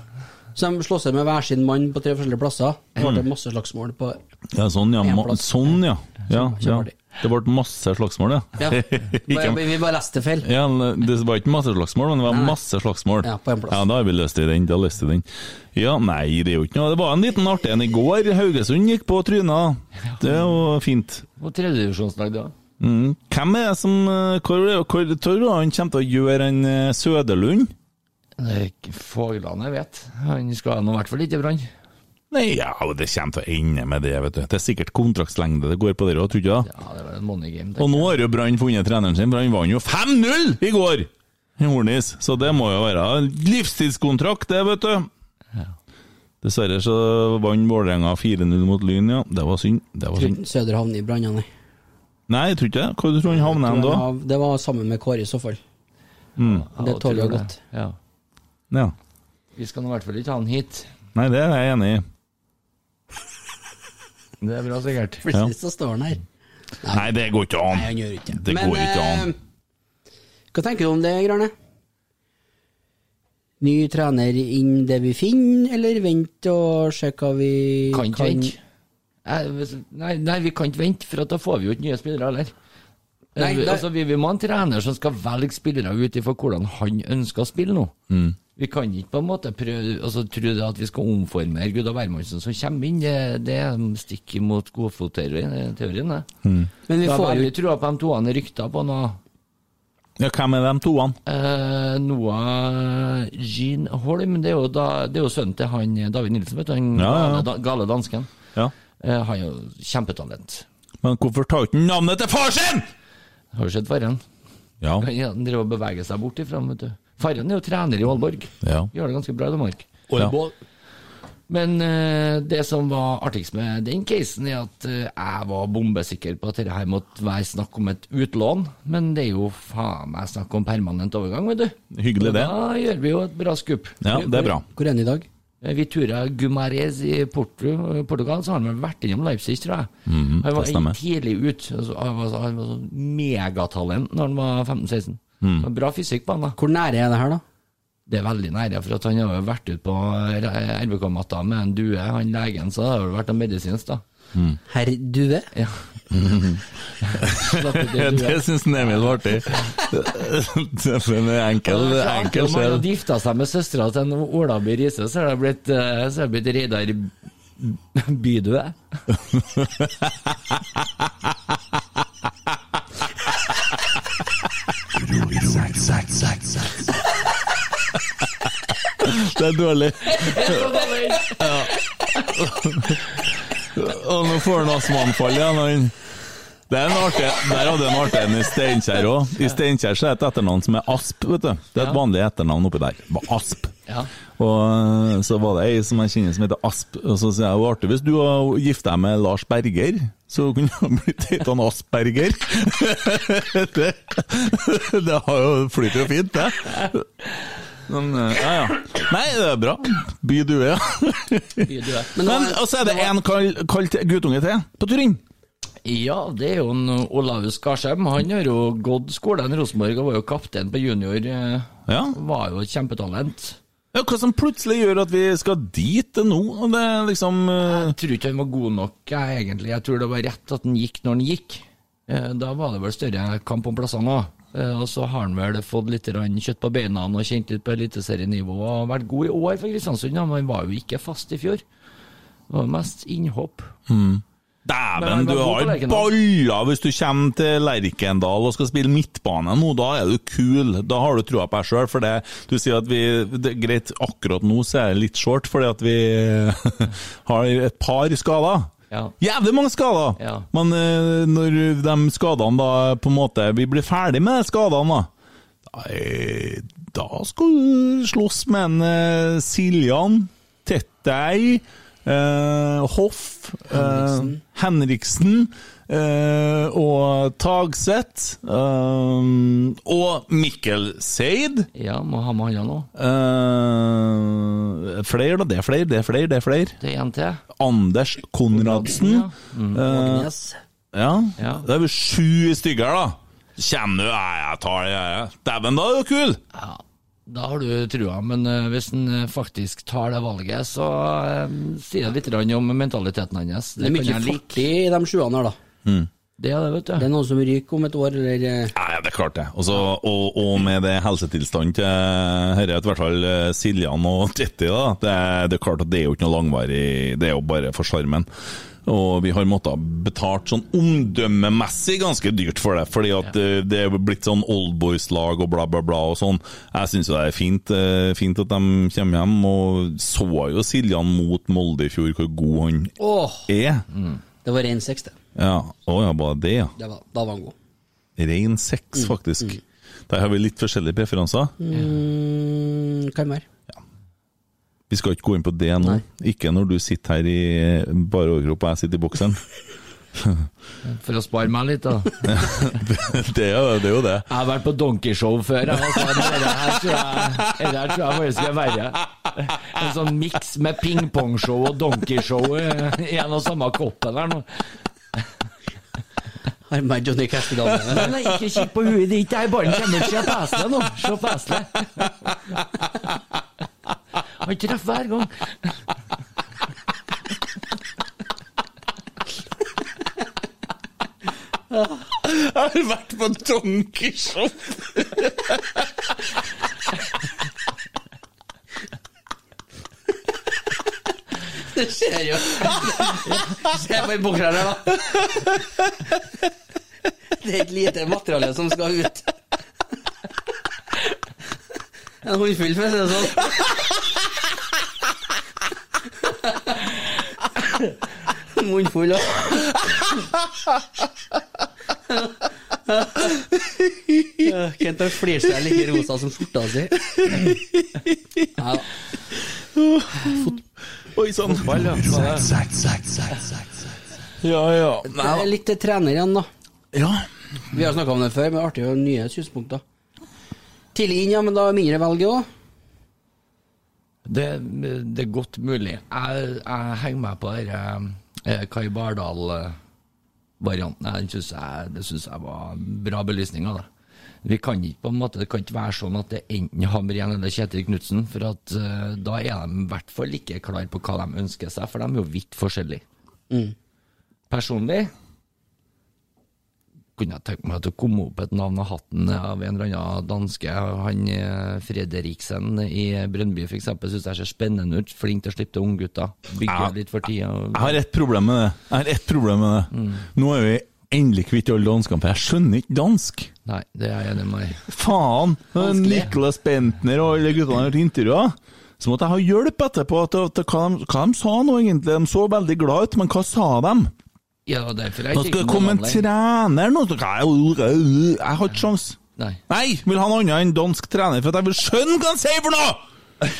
Så de slåss med hver sin mann på tre forskjellige plasser. Det ble masse slagsmål på Ja, sånn, ja. Sånn, ja. ja, ja. Det ble masse slagsmål, ja. Ja. Vi, bare leste det feil. Ja, Det var ikke masse slagsmål, men det var masse slagsmål. Ja, på en plass. Ja, da har vi løst i den. Da løst i den. Ja, nei, det er jo ikke noe. Det var en liten artig en i går. Haugesund gikk på tryna. Det er jo fint. Og tredjedivisjonslag, da. Mm. Hvem er det som eh, Hvor, hvor tror du han kommer til å gjøre en eh, Søderlund? Det er ikke Fogland jeg vet. Han skal nå i hvert fall ikke i Brann. Nei, ja, det kommer til å ende med det, vet du. Det er sikkert kontraktslengde det går på der òg, tror du ikke det? Ja, det var en money game. Og nå har jo Brann funnet treneren sin, for han vant jo 5-0 i går! I Hornis, så det må jo være livstidskontrakt, det, vet du. Dessverre så vant Vålerenga 4-0 mot Lyn, ja. Det var synd. Det var synd. Søder havner i Brann, nei. Nei, jeg tror ikke det. Hvor tror du han havner hen da? Det var sammen med Kåre i så fall. Mm. Det tåler jo godt. Ja. Ja. Vi skal nå i hvert fall ikke ha han hit. Nei, det er jeg enig i. Det er bra, sikkert. Plutselig så står han her. Nei, det går ikke an. Nei, han gjør ikke Det Men, går ikke an. eh, Hva tenker du om det, Grane? Ny trener inn det vi finner, eller vente og se hva vi Kan ikke vente. Eh, Nei, nei, vi kan ikke vente, for da får vi jo ikke nye spillere heller. Eh, Nei, vi- det- altså, vi, vi må ha en trener som skal velge spillere ut ifra hvordan han ønsker å spille nå. Mm. Vi kan ikke på en måte prøve, altså, tro det at vi skal omformere Gud og hvermannsen som kommer inn. Det, det er stikk imot godfotteorien. teorien, det. Mm. Men vi har får jo veldig trua på de toene rykta på nå. Ja, hvem er de toene? Eh, Noah Jean Holm, det er jo, da, det er jo sønnen til han eh, David Nilsen, vet du. Han Ja, ja, gale, da- gale dansken. Ja. Eh, han er jo kjempetalent. Men hvorfor tar ikke navnet til far sin?! Har du sett Farren? Ja. Han driver og beveger seg bort ifra, vet du. Farren er jo trener i Aalborg. Ja. Gjør det ganske bra i Danmark. Ja. Men uh, det som var artigst med den casen, er at uh, jeg var bombesikker på at dette her måtte være snakk om et utlån, men det er jo faen meg snakk om permanent overgang, vet du. Hyggelig, det. Da gjør vi jo et bra skup. Ja, det er bra. Hvor er han i dag? Eh, Vitura Gumarez i Porto, Portugal, så har han vel vært innom Leipzig, tror jeg. Mm, han var tidlig ut. Altså, han var, han var sånn megatalent når han var 15-16. Mm. Bra fysikk på han, da. Hvor nære er det her, da? Det er veldig nære, for at han har jo vært ute på RBK-matta med en due, han legen, så det har jo vært noe medisinsk, da. Herr Due? Ja. det syns Emil var artig. Det er en enkel, enkel Om han hadde gifta seg med søstera til en Ola By Riise, så har det blitt, eh, så det blitt Reidar Bydue. Det er dårlig. Ja. Og nå får han astmaanfall igjen. Det er en artig, Der hadde en artig en i Steinkjer òg. I Steinkjer er det et etternavn som er Asp. vet du. Det er et vanlig etternavn oppi der. Bare Asp. Ja. Og øh, så var det ei som jeg kjenner som heter Asp, og så sier jeg det artig hvis du har gifta deg med Lars Berger, så kunne du blitt hett han Asperger. det, det har jo flyter jo fint, det. Men øh, ja, ja. Nei, det er bra. By due, ja. Bydue. Men og så er det en kald, kald guttunge til på Turin. Ja, det er jo en Olaus Skarsheim. Han har jo gått skolen i Rosenborg og var jo kaptein på junior. eh, Ja. Var jo et kjempetalent. Ja, Hva som plutselig gjør at vi skal dit nå? Det er liksom uh... Jeg tror ikke han var god nok, jeg, egentlig. Jeg tror det var rett at han gikk når han gikk. Eh, Da var det vel større kamp om plassene òg. Og så har han vel fått litt kjøtt på beina og kjent litt på eliteserienivå og vært god i år for Kristiansund, men han var jo ikke fast i fjor. Det var mest innhopp. Mm. Dæven, du har baller hvis du kommer til Lerkendal og skal spille midtbane nå. Da er du kul. Da har du trua på deg sjøl. For det, du sier at vi det Greit, akkurat nå så er det litt short, fordi at vi har et par skader. Ja. Jævlig mange skader! Ja. Men uh, når de skadene da på en måte Vi blir ferdig med de skadene, da. Er- da skal du slåss med en uh, Siljan, Tettei, eh, Hoff, Henriksen, Henriksen eh, og Tagseth. eh, og Mikkel Seid. Ja, må ha med han. Eh, flere, da. Det er flere, det er flere. Det er flere. Det er en til. Anders Konradsen. Ja. Mm. Eh, ja. Ja. Det er vel sju stykker, da. Kjenner du, ja, jeg tar det, jeg. jeg. Dæven, da er du kul! Ja, da har du trua, men eh, hvis han eh, faktisk tar det valget, så eh, sier det litt om mentaliteten hans. Det er mye jeg i de sjuene her, da. Det er det, vet Det er noen som ryker om et år, eller Ja, ja, det er klart det. Også, og, og med det helsetilstanden til herre, i hvert fall Siljan og Tetti, da. Det, er- det er klart at det er jo ikke noe langvarig, det er jo bare for sjarmen. Og vi har måttet betalt sånn omdømmemessig ganske dyrt for det, fordi at ja. det er blitt sånn oldboys-lag og bla, bla, bla og sånn. Jeg syns det er fint, eh, fint at de kommer hjem, og så jo Siljan mot Molde i fjor, hvor god han oh. er. det var rein seks, det. Ja, å ja, bare det, ja. det var, da var han god. Rein seks, faktisk. Der har vi litt forskjellige preferanser. Mm, kan være. Vi skal ikke gå inn på det nå. Ikke når du sitter her i bare overkropp og jeg sitter i boksen. For å spare meg litt, da. det, er, det er jo det. Jeg har vært på donkeyshow før. jeg, Altså, det her tror jeg, det her tror jeg faktisk er verre. En sånn miks med pingpongshow og donkeyshow i en og samme koppen her nå. Har Johnny Castedal. Nei, nei, ikke kikk på huet ditt, jeg bare kommer Se på eselet nå. Se på Asle. Han treffer hver gang. Jeg har vært på donkeyshow! Det skjer jo. Se på bokseren her, da. Det er et lite materiale som skal ut. En håndfull, for å si det sånn. Munnfull, da. Ja, Kent har flirt seg like rosa som skjorta si. Ja, Fot Oi sann. Ja, ja. Er litt til trener igjen, da. Ja. Vi har snakka om det før, men artig å ha nye synspunkter. Tidlig inn, ja, men da er mindre velge òg. Det, det er godt mulig. Jeg, jeg henger meg på den eh, Kai Bardal-varianten. Det syns jeg var bra belysning av det. Vi kan ikke på en måte, Det kan ikke være sånn at det er enten Hamren eller Kjetil Knutsen, for at eh, da er de i hvert fall ikke klar på hva de ønsker seg, for de er jo vidt forskjellige. Mm. Personlig kunne jeg tenkt meg at å kom opp et navn av hatten av en eller annen danske. Han eh, Fredriksen i Brønnby f.eks. syns jeg ser spennende ut. Flink til å slippe til unggutter. Bygger litt for tida. Jeg har ett problem med det. Jeg har ett problem med det. Mm. Nå er vi endelig kvitt alle danskene, for jeg skjønner ikke dansk. Nei, det er jeg enig med deg. Faen! Niklas Bentner og alle guttene har vært intervjua. Så måtte jeg ha hjelp etterpå til til hva, de, hva de sa nå, egentlig. De så veldig glad ut, men hva sa de? Ja, derfor jeg Nå skal det komme en trener nå Jeg har ikke sjans. Nei. vil ha noe annet enn dansk trener, for at jeg vil skjønne hva han sier for noe!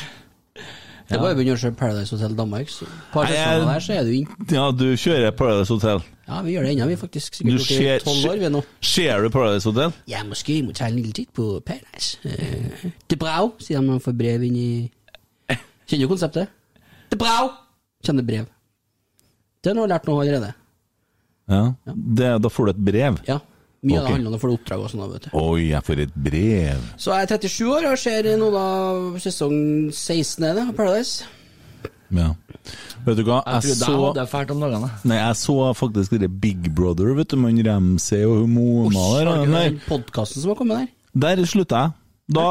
Det er bare å begynne å se Paradise Hotel Danmark. Så par sesonger der, så er du inn. Ja, du kjører Paradise Hotel. Ja, vi gjør det ennå, vi er faktisk sikkert gjort i tolv år, vi nå. ser du Paradise Hotel? Ja, måske må ta en lille titt på Paradise. Eh, Det brau, sier de når man får brev inn i Kjenner du konseptet? Det brau! Kjenner brev. Det har du lært noe allerede. Ja. Det, da får du et brev? Ja. Mye av det handler om å få oppdrag og sånn. vet du. Oi, jeg får et brev. Så jeg er 37 år og ser nå da sesong 16 er det, av Paradise. Ja. Vet du hva, Jeg jeg så det er fælt om dagene. Nei, jeg så faktisk det Big Brother, vet du, med han Ramsay og Mona der. du ikke den podkasten som har kommet der? Der slutta jeg. Da,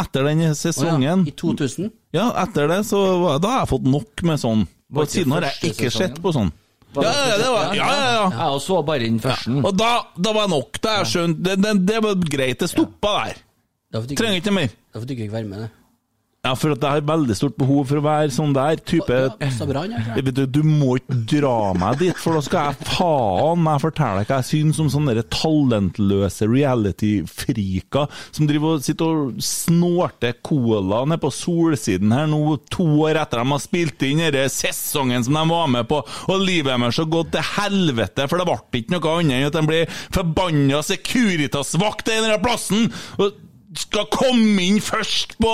etter den sesongen I 2000? Ja, etter det, så Da har jeg fått nok med sånn. Og siden har jeg ikke sett på sånn. Ja, ja, det var, ja, ja, ja. Jeg så bare den første. Og da, da var nok. Det, jeg skjønt, det, det, det var greit. Det stoppa der. Trenger ikke mer. Da får du ikke være med det. Ja, for at jeg har veldig stort behov for å være sånn der type du, du må ikke dra meg dit, for da skal jeg faen meg fortelle hva jeg syns om sånne talentløse reality-friker som driver og sitter og snorter cola nede på Solsiden her nå, to år etter de har spilt inn denne sesongen som de var med på, og livet deres har gått til helvete, for det ble ikke noe annet enn at de ble forbanna Securitas-vakt i denne plassen. og skal komme inn først på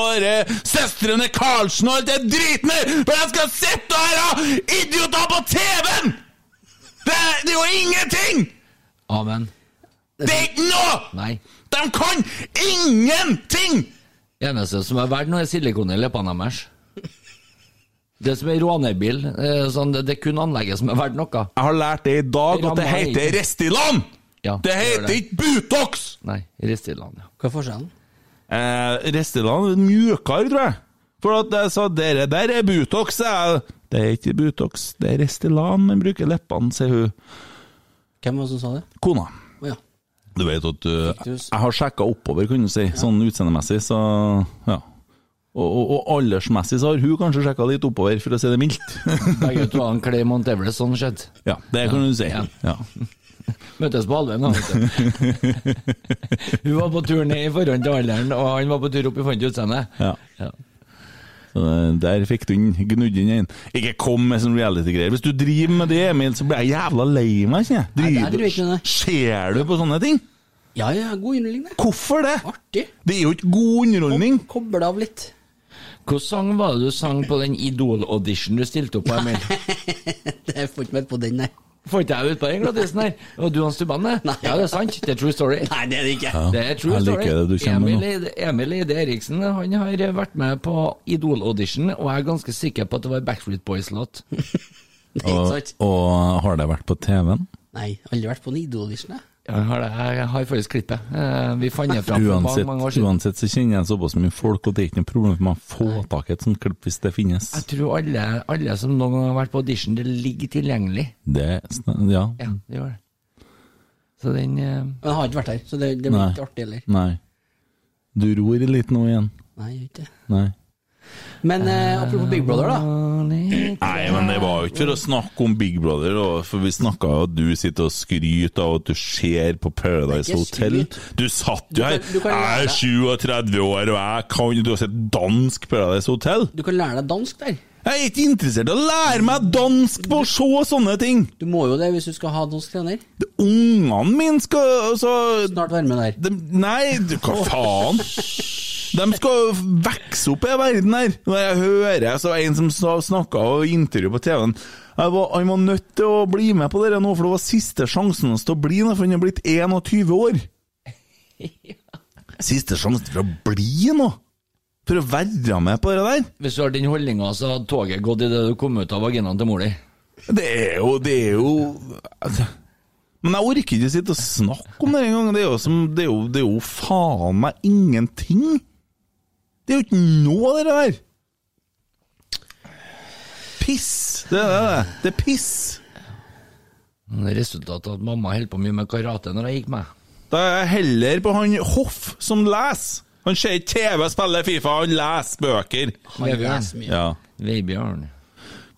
søstrene Karlsen og alt det driten der, for jeg skal sitte her og idioter på TV-en! Det, det er jo ingenting! Amen. Det er ikke noe! Nei. De kan ingenting! Eneste som er verdt noe, er silikon i leppene deres. Det som er rånebil, eh, sånn, det, det er kun anlegget som er verdt noe. Jeg har lært det i dag, at det heter Restiland! Ja, Det heter ikke Butox! Nei, Restiland, ja. Hva er forskjellen? Eh, Restylane er mjukere, tror jeg. For at jeg sa dere der er Butox. Jeg. Det er ikke Butox, det er Restylane man bruker leppene, sier hun. Hvem var det som sa det? Kona. Oh, ja. Du vet at uh, du jeg har sjekka oppover, kan du si, sånn utseendemessig, så ja. Og, og, og aldersmessig så har hun kanskje sjekka litt oppover, for å si det mildt. Begge to har en Clay Mount Everest, sånn skjedd. ja, det kan du si. Ja. Ja. Møtes på vet. Hun var på tur ned i forhånd til alderen, og han var på tur opp i forhånd til utseendet. Ja. Ja. Eh, der fikk du inn, gnudd inn en. Ikke kom med sånn reality-greier. Hvis du driver med det, Emil, så blir jeg jævla lei meg, kjenner jeg. Er Driver-. Ser du på sånne ting? Ja, ja, god underholdning, det. Hvorfor det? Artig. Det er jo ikke god underholdning. Koble av litt. Hvilken sang var det du sang på den Idol-audition du stilte opp på, Emil? det får ikke med på den, nei. Får ikke jeg ut på den gladisen her? Og du og Stubban. Ja, det er sant. Det er true story. Nei, det er det ikke. Ja, Det er true story. liker det du Emil, Emil Eide Eriksen han har vært med på Idol-audition, og jeg er ganske sikker på at det var Backstreet Boys-låt. Og, og har det vært på TV-en? Nei, aldri vært på en Idol-audition, jeg. Jeg har, det, jeg har faktisk klippet. Eh, Vi fant det fram for mange, mange år siden. uansett så kjenner jeg såpass mye folk, og det er ikke noe problem for meg å få tak i et sånt klipp hvis det finnes. Jeg tror alle, alle som noen gang har vært på audition, det ligger tilgjengelig. Det, ja. Ja, det gjør det. Så den eh, Men jeg har ikke vært her, så det, det blir Nei. ikke artig heller. Nei. Du ror litt nå igjen? Nei, jeg gjør ikke det. Nei. Men eh, apropos Big Brother, da. Nei, men det var jo ikke for å snakke om Big Brother, da, for vi snakka jo at du sitter og skryter av at du ser på Paradise Hotel. Du satt jo her! Du kan- du kan Jeg er 37 år, og jeg kan Du har sett dansk Paradise Hotel? Du kan lære deg dansk der. Jeg er ikke interessert i å lære meg dansk på å se sånne ting! Du må jo det hvis du skal ha dansk trener. Ungene mine skal altså Snart være med der. de, Nei, du, hva faen? De skal vokse opp i verden her. Når jeg hører så en som snakka og intervju på TV-en var, Han var nødt til å bli med på det nå, for det var siste sjansen hans til å bli nå, for han er blitt 21 år. Siste sjansen for å bli nå! For å være med på det der. Hvis du har den holdninga, så hadde toget gått idet du kom ut av vaginaen til mor di. Det er jo Det er jo altså, Men jeg orker ikke sitte og snakke om det engang. Det, er jo som- det, er jo- det er jo faen meg ingenting. Det er jo ikke noe av det der. Piss. Det er det. Det er piss. Det Resultatet av at mamma holdt på mye med karate når jeg gikk med. Da er jeg heller på han Hoff som leser. Han ser ikke TV, spiller Fifa, han leser bøker. Han leser mye. Ja. Veibjørn.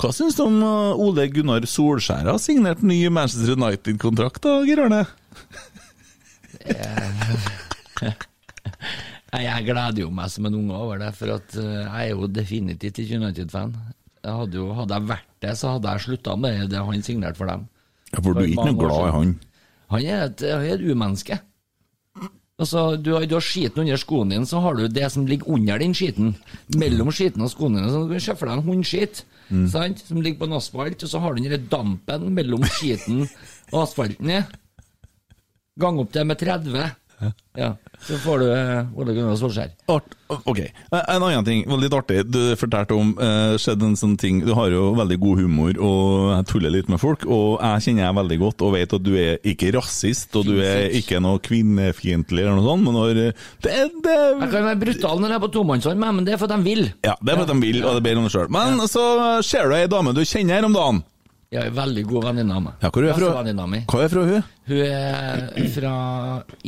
Hva syns du om uh, Ole Gunnar Solskjær har signert ny Manchester United-kontrakt, da, Geir Arne? Jeg gleder jo meg som en unge over det, for at eh, jeg er jo definitivt ikke United-fan. Hadde, hadde jeg vært det, så hadde jeg slutta med det han signerte for dem. Ja, For du er ikke noe glad i han? Han er et, er et umenneske. Altså, du har, du har skiten under skoen din, så har du det som ligger under den skiten. Mellom skiten og skoene dine. Så du kan se for deg en hundskit Mm. sant? som ligger på en asfalt, og så har du den dampen mellom skiten og asfalten. Gang opp det med 30. Ja, Så får du eh, Ole Gunnar Solskjær. Art, ok, Eh, En annen ting, litt artig. Du fortalte om uh, skjedde en sånn ting Du har jo veldig god humor og jeg tuller litt med folk, og jeg kjenner jeg veldig godt og vet at du er ikke rasist, og du er ikke noe kvinnefiendtlig eller noe sånt, men når det, det Jeg kan være brutal når jeg er på tomannshånd, men det er fordi de vil. Ja, det er fordi de vil, og det er bedre om deg sjøl. Men så ser du ei dame du kjenner her om dagen. Jeg er en veldig god venninne av meg. Ja, hvor er hun fra? Hva er fra hun? Hun er fra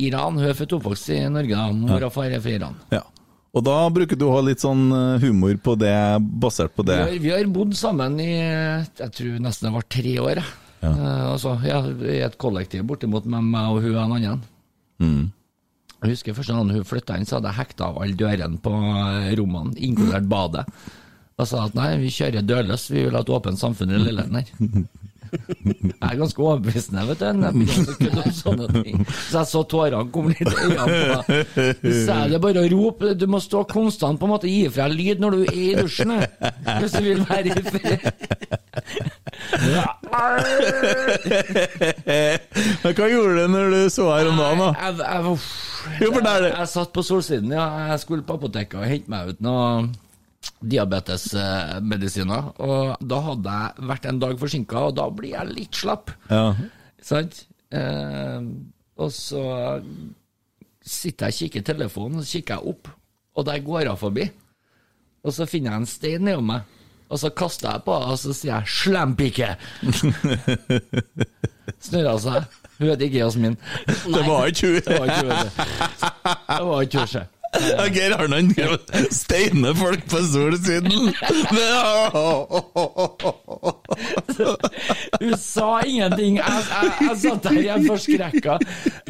Iran. Hun er født og oppvokst i Norge. da. Mor og far er fra Iran. Ja. Og da bruker du å ha litt sånn eh, humor på det, basert på Vi har, vi har bodd sammen i jeg tror nesten det var tre år. Ja. Uh, altså, ja, I et kollektiv bortimot med meg og hun og en annen. Mm. Jeg husker første gang hun flytta inn, så hadde jeg hekta av alle dørene på eh, rommene, inkludert badet. Og sa at nei, vi kjører dørløs, vi vil ha et åpent samfunn i Lillehammer. Jeg er ganske overbevisende, vet du. jeg begynner å kødde om sånne ting. Så jeg så tårene komme litt i øynene på meg. Så er det bare å rope. Du må stå konstant på en måte gi fra lyd når du er i dusjen. jeg. Hvis du vil være i fred. Men hva gjorde du når du så her om dagen, da? Jeg, jeg, jeg. Jeg, jeg satt på Solsiden, ja. Jeg skulle på apoteket og hente meg ut noe diabetesmedisiner. Og da hadde jeg vært en dag forsinka, og da blir jeg litt slapp. Ja. Sant? Eh, og så sitter jeg og kikker i telefonen, og så kikker jeg opp, og der går hun forbi. Og så finner jeg en stein nedom meg, og så kaster jeg på henne, og så sier jeg 'slempike'. Snurrer hun seg. Hun heter ikke Jasmin. Det var ikke hun. Det var ikke hun, du. Det var ikke hun, Geir Arne steiner folk på solsiden! Hun sa ingenting. Jeg, jeg, jeg satt der igjen forskrekka.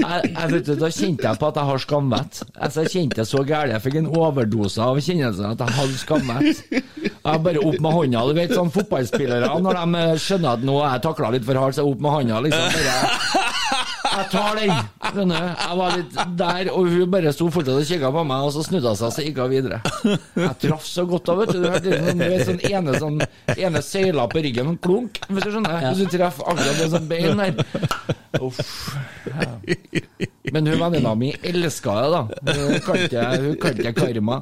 Jeg, da kjente jeg på at jeg har skamvett. Altså, jeg kjente det så gærent. Jeg fikk en overdose av kjennelsen at jeg hadde skamvett. Jeg bare opp med hånda. Du vet sånn fotballspillere, når de skjønner at nå er jeg takla litt for hardt, så opp med hånda, liksom. Bare, jeg tar den! Skjønner du? Jeg var litt der, og hun bare sto fortsatt og kikka på meg, og så snudde hun seg, så gikk hun videre. Jeg traff så godt da, vet du. Du er sånn, vet, sånn ene, sånn, ene søyla på ryggen, en klunk, hvis du skjønner? Hvis du treffer akkurat det sånn bein der. Uff. Ja. Men hun venninna mi elska det, da. Hun kalte jeg karma.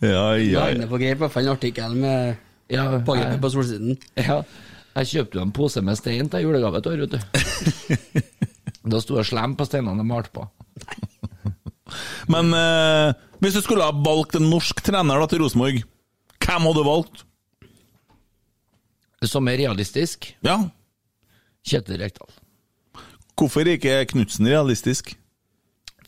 Ja, ja, Inne på Geir, i hvert fall en artikkel med Ja, pågrepet på solsiden. Ja. Jeg kjøpte jo en pose med stein til julegave et år, vet du. Da sto det 'slem' på steinene jeg malte på. Men eh, hvis du skulle ha valgt en norsk trener da til Rosenborg, hvem hadde du valgt? Som er realistisk? Ja. Kjetil Rekdal. Hvorfor er ikke Knutsen realistisk?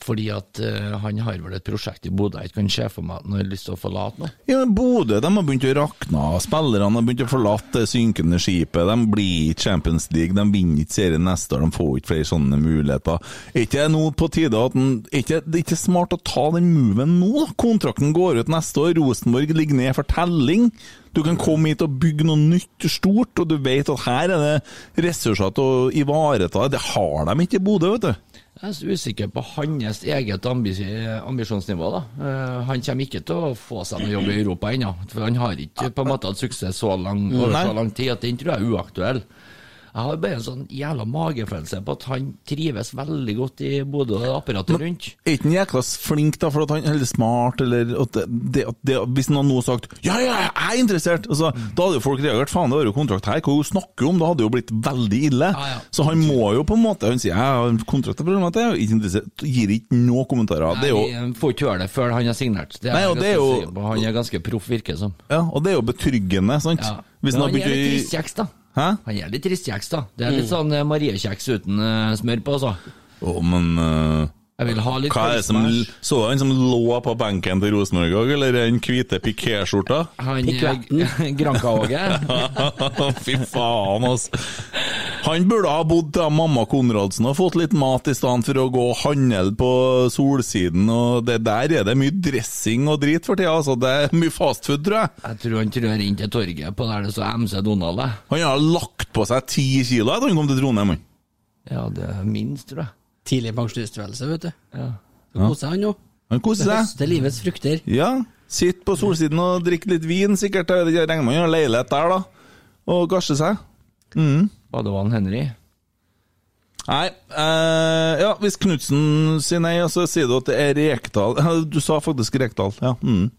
Fordi at uh, han har vel et prosjekt i Bodø. Jeg kan se for meg at han har lyst til å forlate noe. Ja, men Bodø de har begynt å rakne. Spillerne har begynt å forlate det synkende skipet. De blir i Champions League, de vinner ikke serien neste år. De får ikke flere sånne muligheter. Er ikke nå på tide ikke, Det er ikke smart å ta den moven nå? da? Kontrakten går ut neste år. Rosenborg ligger ned for telling. Du kan komme hit og bygge noe nytt stort, og du vet at her er det ressurser til å ivareta. Det har de ikke i Bodø, vet du. Jeg er så usikker på hans eget ambis ambisjonsnivå. da. Eh, han kommer ikke til å få seg noe jobb i Europa ennå. For han har ikke på en måte hatt suksess så lang, over så lang tid at den tror jeg er uaktuell. Jeg har bare en sånn jævla magefølelse på at han trives veldig godt i Bodø og apparatet rundt. Er ikke han jækla flink da, for at han er smart, eller at det, det, at det, Hvis han nå noe sagt 'ja, ja, jeg er interessert', altså, da hadde jo folk reagert 'faen, det var jo kontrakt her, hva snakker om?' Da hadde det jo blitt veldig ille. Så han må jo på en måte Han sier 'jeg har kontrakt', jeg er ikke interessert, gir ikke noe kommentarer. Det er jo får ikke høre det før han har signert. Er Nei, det er jo- si. Han er ganske proff, virker det som. Ja, og det er jo betryggende, sant? Ja. Hvis han har begynt da. Hæ? Han er litt tristkjeks, da. Det er litt Mm. sånn eh, Mariekjeks uten uh, smør på, altså. Å, men eh, Jeg vil ha litt Hva er det som. Så du han som lå på benken til Rosenborg òg, eller den hvite pikéskjorta? Han eh, Granka-Åge. Fy faen, altså. Han burde ha bodd til mamma Konradsen og fått litt mat i stedet for å gå og handle på Solsiden. og det Der er det mye dressing og drit for tida. Altså. Det er mye fastfood, tror jeg. Jeg tror han trør inn til torget på der det står MC Donald. Han har lagt på seg ti kilo etter han kom til Trondheim. Ja, det er minst, tror jeg. Tidlig pensjonisttilværelse, vet du. Ja. Så koser han jo. Han koser seg. Høster livets frukter. Ja. Sitter på Solsiden og drikker litt vin, sikkert. Jeg regner med han har leilighet der, da. Og gasjer seg. Mm. Badevann Henry. Nei, eh, ja, hvis Knutsen sier nei, så sier du at det er Rekdal. Du sa faktisk Rekdal, ja. Mm.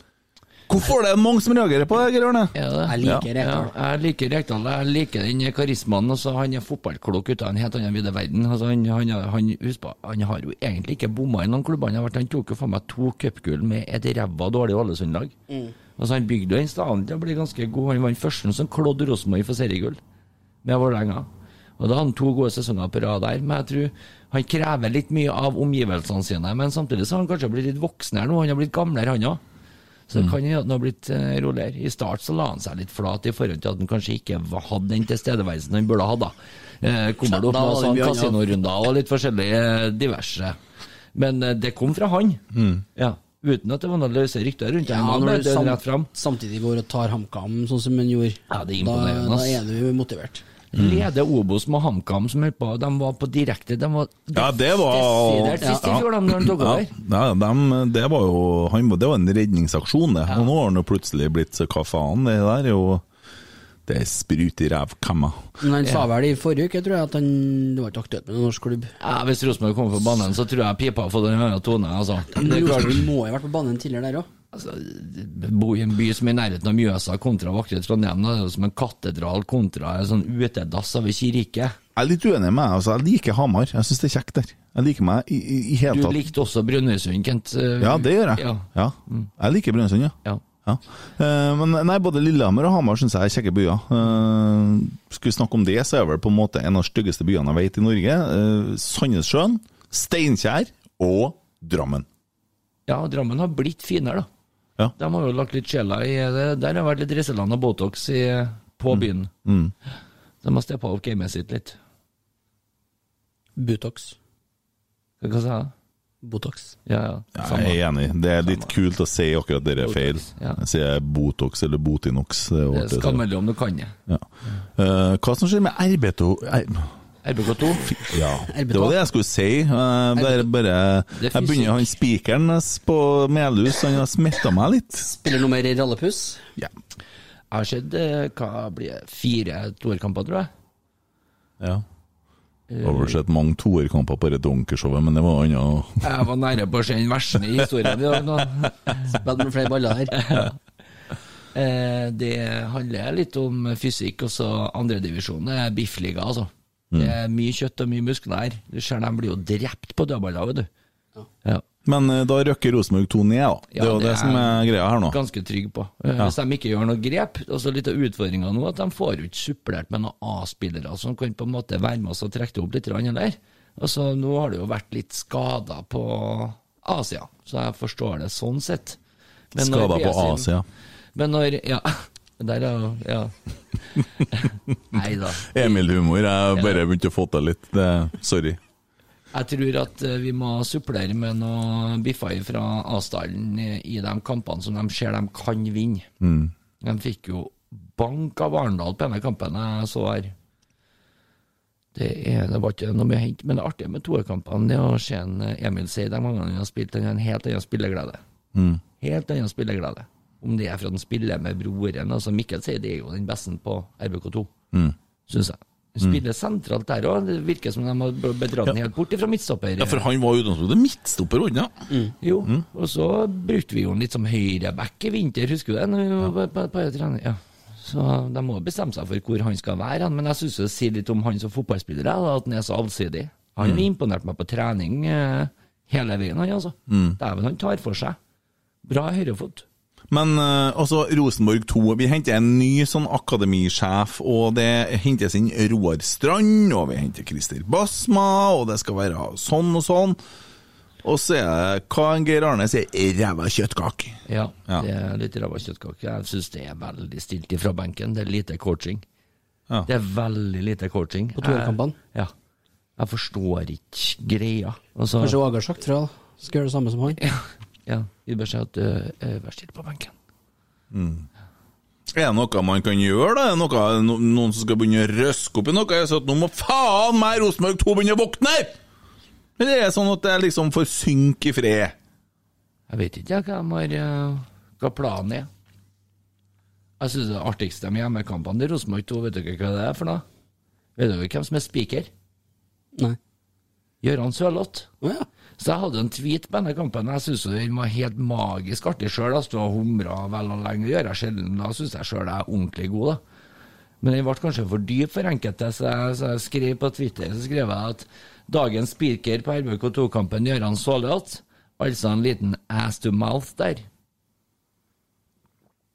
Hvorfor er det mange som reagerer på det, Geir Arne? Jeg liker Ja, jeg liker Rekdal. Jeg liker den karismaen. Altså, han er fotballklok ut av en helt annen vidde verden. Altså, han, han, han, husk på, han har jo egentlig ikke bomma i noen klubber. Han, har vært, han tok jo for meg to cupgull med et ræva dårlig Ålesund-lag. Mm. Altså, han bygde jo en stand til å bli ganske god. Han var den første som klådde Rosenborg for seriegull med Vålerenga. Og da hadde han to gode sesonger på rad der. Men jeg tror han krever litt mye av omgivelsene sine. Men samtidig så har han kanskje blitt litt voksen nå. Han har blitt gamlere, han òg. Så mm. kan hende at han har blitt eh, roligere. I start så la han seg litt flat i forhold til at han kanskje ikke hadde den tilstedeværelsen han burde ha da. Eh, kommer det opp var det sånn kasinorunder og litt forskjellig eh, diverse. Men det kom fra han. Ja. Uten at det var noen løse rykter rundt Ja. Han når du sam samtidig går og tar HamKam sånn som han gjorde, Ja, det da, da er du motivert. Leder Obos med HamKam, som holdt på De var på direkte De var Ja, det var desidert sist i fjor, da han tok over. Ja, ja, dem- det var jo han, Det var en redningsaksjon, det. Og nå har han jo plutselig blitt så hva faen, det der er jo Det er sprut i rævkamma. Men han sa vel i forrige uke, tror jeg, at han det var ikke aktuelt med en norsk klubb. Ja, Hvis Rosenborg kommer på banen, så tror jeg pipa har fått en annen tone. Altså. Rosenborg må jo ha vært på banen tidligere der òg. Altså, Bo i en by som er i nærheten av Mjøsa kontra vakre Trondheim, det er jo som en katedral kontra en sånn utedass av ei kirke. Jeg er litt uenig med deg. Altså, jeg liker Hamar. Jeg syns det er kjekt der. Jeg liker meg i, i, i hele Du likte også Brønnøysund, Kent. eh, Ja, det gjør jeg. Ja. Ja. Jeg liker Brønnøysund, ja. Ja. Ja. Eh, men nei, både Lillehammer og Hamar syns jeg er kjekke byer. Skulle skal vi snakke om det, så er det vel på en måte en av de styggeste byene jeg vet i Norge. Uh, Sandnessjøen, Steinkjer og Drammen. ja, Drammen har blitt finere, da. Ja. De har jo lagt litt sjela i det. Der har vært litt Risseland og Botox i, på byen. Mm. De har steppa opp gamet sitt litt. Butox. Hva sa jeg? Botox. Ja, ja. Ja, jeg er enig. Det er litt kult å si akkurat det er feil. ja. Jeg sier Botox eller Botinox. Det er er skammelig om du kan det. Ja. Uh, hva som skjer med RB2 R- RBK2? Ja, det var det jeg skulle si. Uh, bare, bare, jeg begynner han spikeren på Melhus, han har smitta meg litt. Spiller noe mer i rallepuss? Ja. Jeg har sett eh, hva blir det, fire toerkamper, tror jeg. ja. Jeg har vel sett mange toerkamper på det Donkershowet, men det var annet. Jeg var nære på å se den verste i historien i dag. nå. Spilt med flere baller her. Eh, Det handler litt om fysikk, og så andredivisjon er biffliga, altså. Det er mye kjøtt og mye muskler her. Du ser de blir jo drept på dødballer, vet du. Ja. Men eh, da røkker Rosenborg to ned, da. Det er jo det, som er greia her nå. Ganske trygg på. Eh, Ja. Hvis de ikke gjør noe grep, og så litt av utfordringa nå, at de får jo ikke supplert med noen A-spillere som kan på en måte være med oss og trekke det opp litt, Der. eller? Altså, nå har det jo vært litt skader på Asia, så jeg forstår det sånn sett. Skader på Asia. Men når Ja. Der, ja. ja. Nei da. Emil-humor. Jeg bare begynte å få til litt. Sorry. Jeg tror at eh, vi må supplere med noen biffer fra Asdalen i, de kampene som de ser de kan vinne. Mm. De fikk jo bank av Arendal på denne kampen jeg så her. Det, er, det var ikke noe mye hent, men det artige med toerkampene er å se eh, Emil si de gangene han har spilt, en helt annen spilleglede. Mm. Helt annen spilleglede. Om det er for at han spiller med broren. altså Mikkel sier det er jo den beste på RBK2, Mm. syns jeg. Spiller sentralt der òg. Det virker som de har bedratt den helt bort fra midtstopper. Ja, for han var utgangspunktet midtstopper, var han mm. Jo, og så brukte vi jo han litt som høyreback i vinter, husker du det? Når vi var på, på, på? Ja. Så de må bestemme seg for hvor han skal være, men jeg syns det sier litt om han som fotballspiller, at han er så allsidig. Han Mm. imponerte meg på trening eh, hele veien, han altså. Mm. Dæven, han tar for seg. Bra høyrefot. Men uh, altså, Rosenborg 2 Vi henter en ny sånn akademisjef, og det hentes inn Roar Strand, og vi henter Christer Basma, og det skal være sånn og sånn. Og så er det hva Geir Arne sier, ræva kjøttkake. Ja, det er litt ræva kjøttkake. Jeg syns det er veldig stilt ifra benken. Det er lite coaching. Ja. Det er veldig lite coaching. På toerkampene? Ja. Jeg forstår ikke greia. Altså, Kanskje Åge har sagt fra. Skal gjøre det samme som han. Ja, vi bør si at uh, vær stille på benken. Mm. Er det noe man kan gjøre, da? Er det noe, no, noen som skal begynne å røske opp i noe? Jeg sa at nå må faen meg Rosenborg 2 begynne å våkne! Men det er sånn at jeg liksom får synke i fred? Jeg vet ikke jeg, hva, de har, eh, hva planen er. Jeg syns det artigste med hjemmekampene til Rosenborg 2, vet dere hva det er for noe? Vet dere hvem som er spiker? Nei. Gøran Sørloth. Å ja. Så jeg hadde en tweet på denne kampen. Jeg syns den var helt magisk artig sjøl. Jeg sto og humra vel og lenge. Gjør jeg sjelden. Da syns jeg sjøl jeg er ordentlig god, da. Men den ble kanskje for dyp for enkelte, så jeg, så jeg skrev på Twitter så skrev jeg at dagens speaker på RBK2-kampen, Gøran Sørloth, altså en liten ass to mouth der.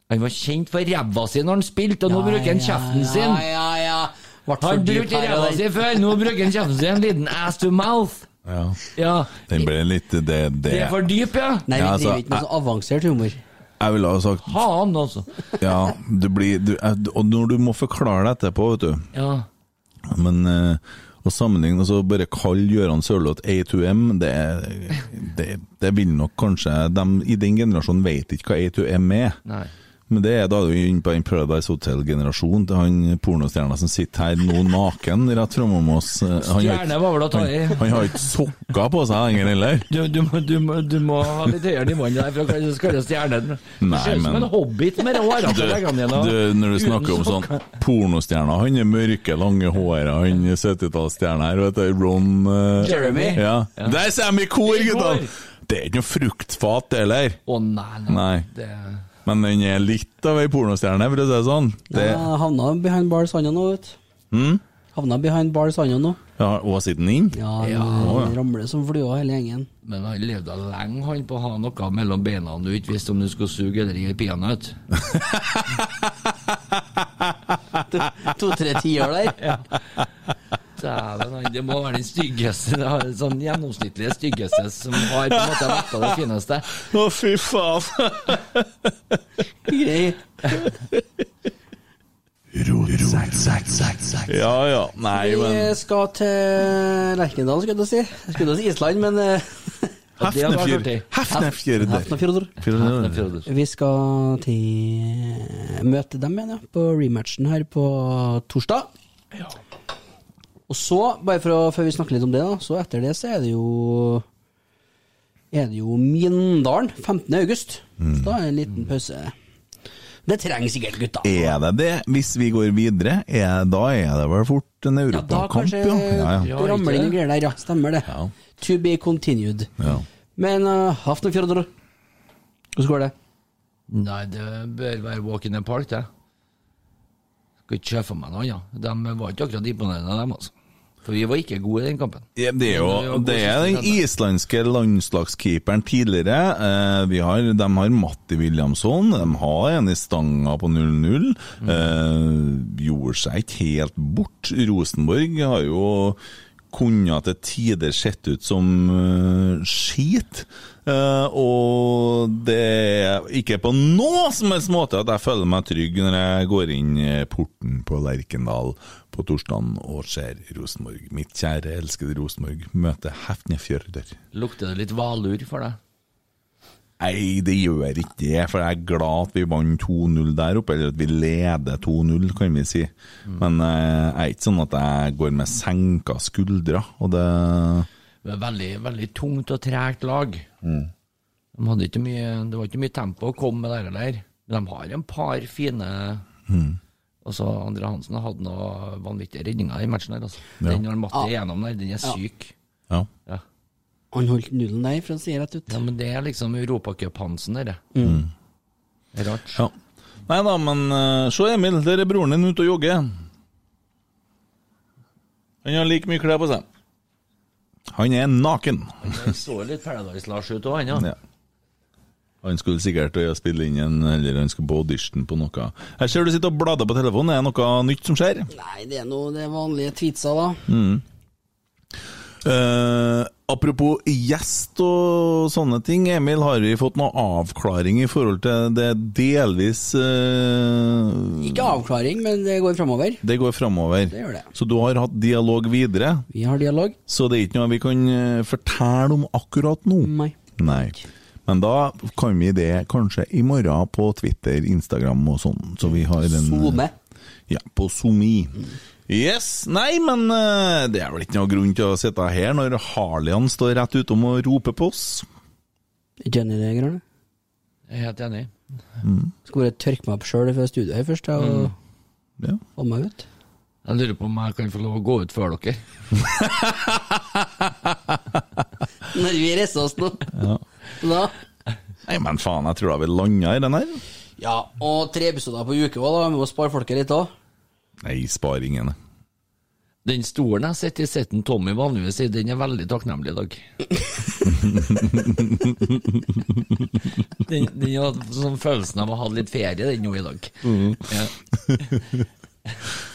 Han var kjent for ræva si når han spilte, og nå bruker han kjeften sin. Ja, ja, ja. Han brukte ræva si før, nå bruker han kjeften sin. En liten ass to mouth. Ja. Ja. Den ble litt Det, det, Det er for dyp, ja. Nei, vi Ja, altså, driver ikke med så avansert humor. Jeg ville ha sagt Faen, altså. Ja, du blir du, Og når du må forklare det etterpå, vet du Ja. Men eh, å sammenligne altså Bare kalle Gøran Sørloth A2M, det, det, det vil nok kanskje De i den generasjonen vet ikke hva A2M er. Nei. Men det er da er du inne på en Paradise Hotel-generasjon til han pornostjerna som sitter her nå naken rett framom oss. Eh, Han Stjerne var vel å ta i. Han, han har ikke sokker på seg lenger heller. Du, du, må, du, må, du må ha litt høyere nivå enn det der for å kalle- stjernen. Nei, ser ut som en hobbit med hårene Du, på leggene dine. når du snakker om sånn pornostjerner Han er mørke, lange håret, han er 70-tallsstjerne her, vet du. Ron uh, Jeremy. Ja. Ja. Der ser de i kor, gutta! Det er ikke noe fruktfat, det heller. Å nei, nei. Nei. Det, Men den er litt av ei pornostjerne, for å si det sånn. Det, Ja, havna behind bars han nå, vet du. Mm? Havna behind bars han nå. ja, og siden den inn? Ja, Ja. han ramler som flua hele gjengen. men han levde lenge, han, på å ha noe mellom beina du ikke visste om du skulle suge eller gi peanøtt. To-tre tiår der. Dæven, det må være den styggeste, sånn gjennomsnittlige styggeste som har på en måte vært av det fineste. Å, fy faen! Grei. Ja ja. Nei, men Vi skal til Lerkendal, skulle jeg si. Jeg skulle si Island, men eh, Hefnefjord. Hefnefjord. Hefnefjordur. Fjord. Vi skal til møte dem igjen, ja, på rematchen her på torsdag. Og så, bare for å, før vi snakker litt om det, da, så etter det så er det jo Er det jo Mindalen 15. august. Så da er det en liten pause. Det trenger sikkert gutta. Er det det? Hvis vi går videre, er, da er det vel fort en Ja, da europakamp, kanskje ja. Ja, ja. ramler inn greier der, ja. Stemmer det. To be continued. ja. Men uh, Hafnarfjordur Hvordan går det? Nei, det bør være walk in the park, det. Skal ikke se for meg noe annet. De var ikke akkurat imponerende, dem, altså. For vi var ikke gode i den kampen. Ja, det er jo det er den islandske landslagskeeperen tidligere. Eh, vi har, de har Matti Williamson, de har en i stanga på 0-0. Eh, gjorde seg ikke helt bort. Rosenborg har jo kunnet til tider sett ut som uh, skit. Uh, og det er ikke på noe som helst måte at jeg føler meg trygg når jeg går inn porten på Lerkendal på torsdagen og ser Rosenborg. Mitt kjære, elskede Rosenborg møte Hefnefjørder. Lukter det litt valur for deg? Nei, det gjør ikke det, for jeg er glad at vi vant 2-0 der oppe, eller at vi leder 2-0, kan vi si. Men eh, jeg er ikke sånn at jeg går med senka skuldre, og det Det er veldig, veldig tungt og tregt lag. De hadde ikke mye, det var ikke mye tempo å komme med der heller. Men de har en par fine Og så Andre Hansen hadde noe vanvittige redninger i matchen her. Altså. Ja. Den han Matti Ja. igjennom der, den er Ja. syk. Ja. Ja. Han holdt nullen der, for å si det rett ut. ja, men det er liksom Europacup-Hansen, det. Mm. Det er rart. Ja. Nei da, men uh, se Emil, der er broren din ute og jogger. Han har like mye klær på seg. Han er naken. Han så litt Paradise-Lars ut òg, han, ja. Ja. Han skulle sikkert øye spille inn en, eller han skulle på audition på noe. Jeg ser du sitter og blader på telefonen, er det noe nytt som skjer? Nei, det er nå det vanlige tweetsa, da. Mm. Eh, apropos gjest og sånne ting, Emil, har vi fått noe avklaring i forhold til det delvis uh, Ikke avklaring, men det går framover. Det går framover. Det gjør det. Så du har hatt dialog videre? Vi har dialog. Så det er ikke noe vi kan eh, fortelle om akkurat nå? Nei. Nei. Men da kan vi det kanskje i morgen på Twitter, Instagram og sånn. Så vi har en Zoome. Ja, på Zoomi. Yes! Nei, men eh, det er vel ikke noe grunn til å sitte her når Harlian står rett utom og roper på oss. Ikke enig i det, Grønne? Jeg er helt enig. Skal bare tørke meg opp sjøl fra studioet her først, og og Ja. få meg ut. Jeg lurer på om jeg kan få lov å gå ut før dere. Når vi reiser oss nå. Ja. Da. Nei, men faen, jeg tror da vi landa i den her. Ja, og tre episoder på uke òg, da. Vi må spare folket litt òg. Nei, spar ingen. Den stolen jeg sitter i, sitter Tommy vanligvis i, den er veldig takknemlig i dag. den, den hadde sånn følelsen av å ha litt ferie, den nå i dag. Mm. Ja.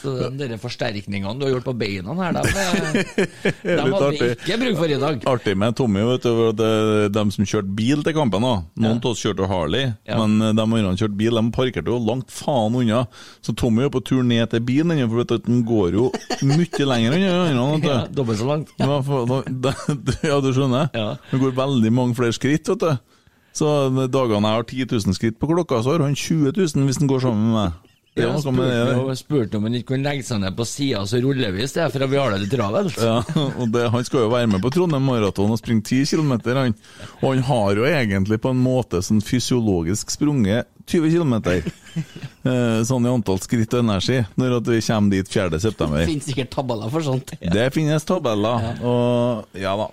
Så de forsterkningene du har gjort på beina her, de, de hadde vi ikke bruk for i dag. Artig med Tommy, vet du, De det er dem som kjørte bil til kampen òg. Noen av oss kjørte Harley, Ja. men eh, de andre kjørte bil, de parkerte jo langt faen unna. Så Tommy er på tur ned til bilen, for vet du, den går jo mye lenger unna. Ja, Dobbelt så langt. Ja, da, da, ja, du skjønner? Ja. Det går veldig mange flere skritt, vet du. Så dagene jeg har 10 000 skritt på klokka, så har han 20 000 hvis han går sammen med meg. Det er Jeg det spurte, der. spurte om han ikke kunne legge seg ned på sida, så ruller vi i stedet for vi har det litt travelt. Ja, og det, Han skal jo være med på Trondheim Maraton og springe 10 km, han. Og han har jo egentlig på en måte sånn fysiologisk sprunget 20 km. Eh, sånn i antall skritt og energi, når vi kommer dit 4. september. Finnes sikkert tabeller for sånt. Det finnes tabeller, og ja da.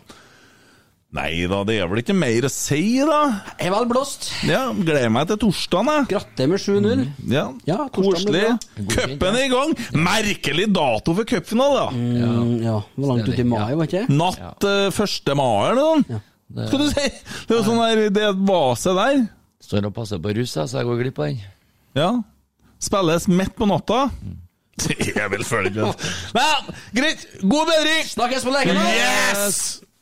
Nei da, det er vel ikke mer å si, da. Jeg er vel blåst. Ja, Gleder meg til torsdagen, jeg. Gratulerer med 7-0. Ja, Ja, torsdagen Koselig. Cupen er i gang! Merkelig dato for cupfinale, da! Mm, ja, det var langt ut i mai, var ikke det? Natt eh, 1. mai, eller noe sånt. Skal du si? Det er jo sånn der, det vase der. Står og passer på russ, så jeg går glipp av den. Ja. Spilles midt på natta. Jeg vil følge det. Men greit. God bedring! Snakkes på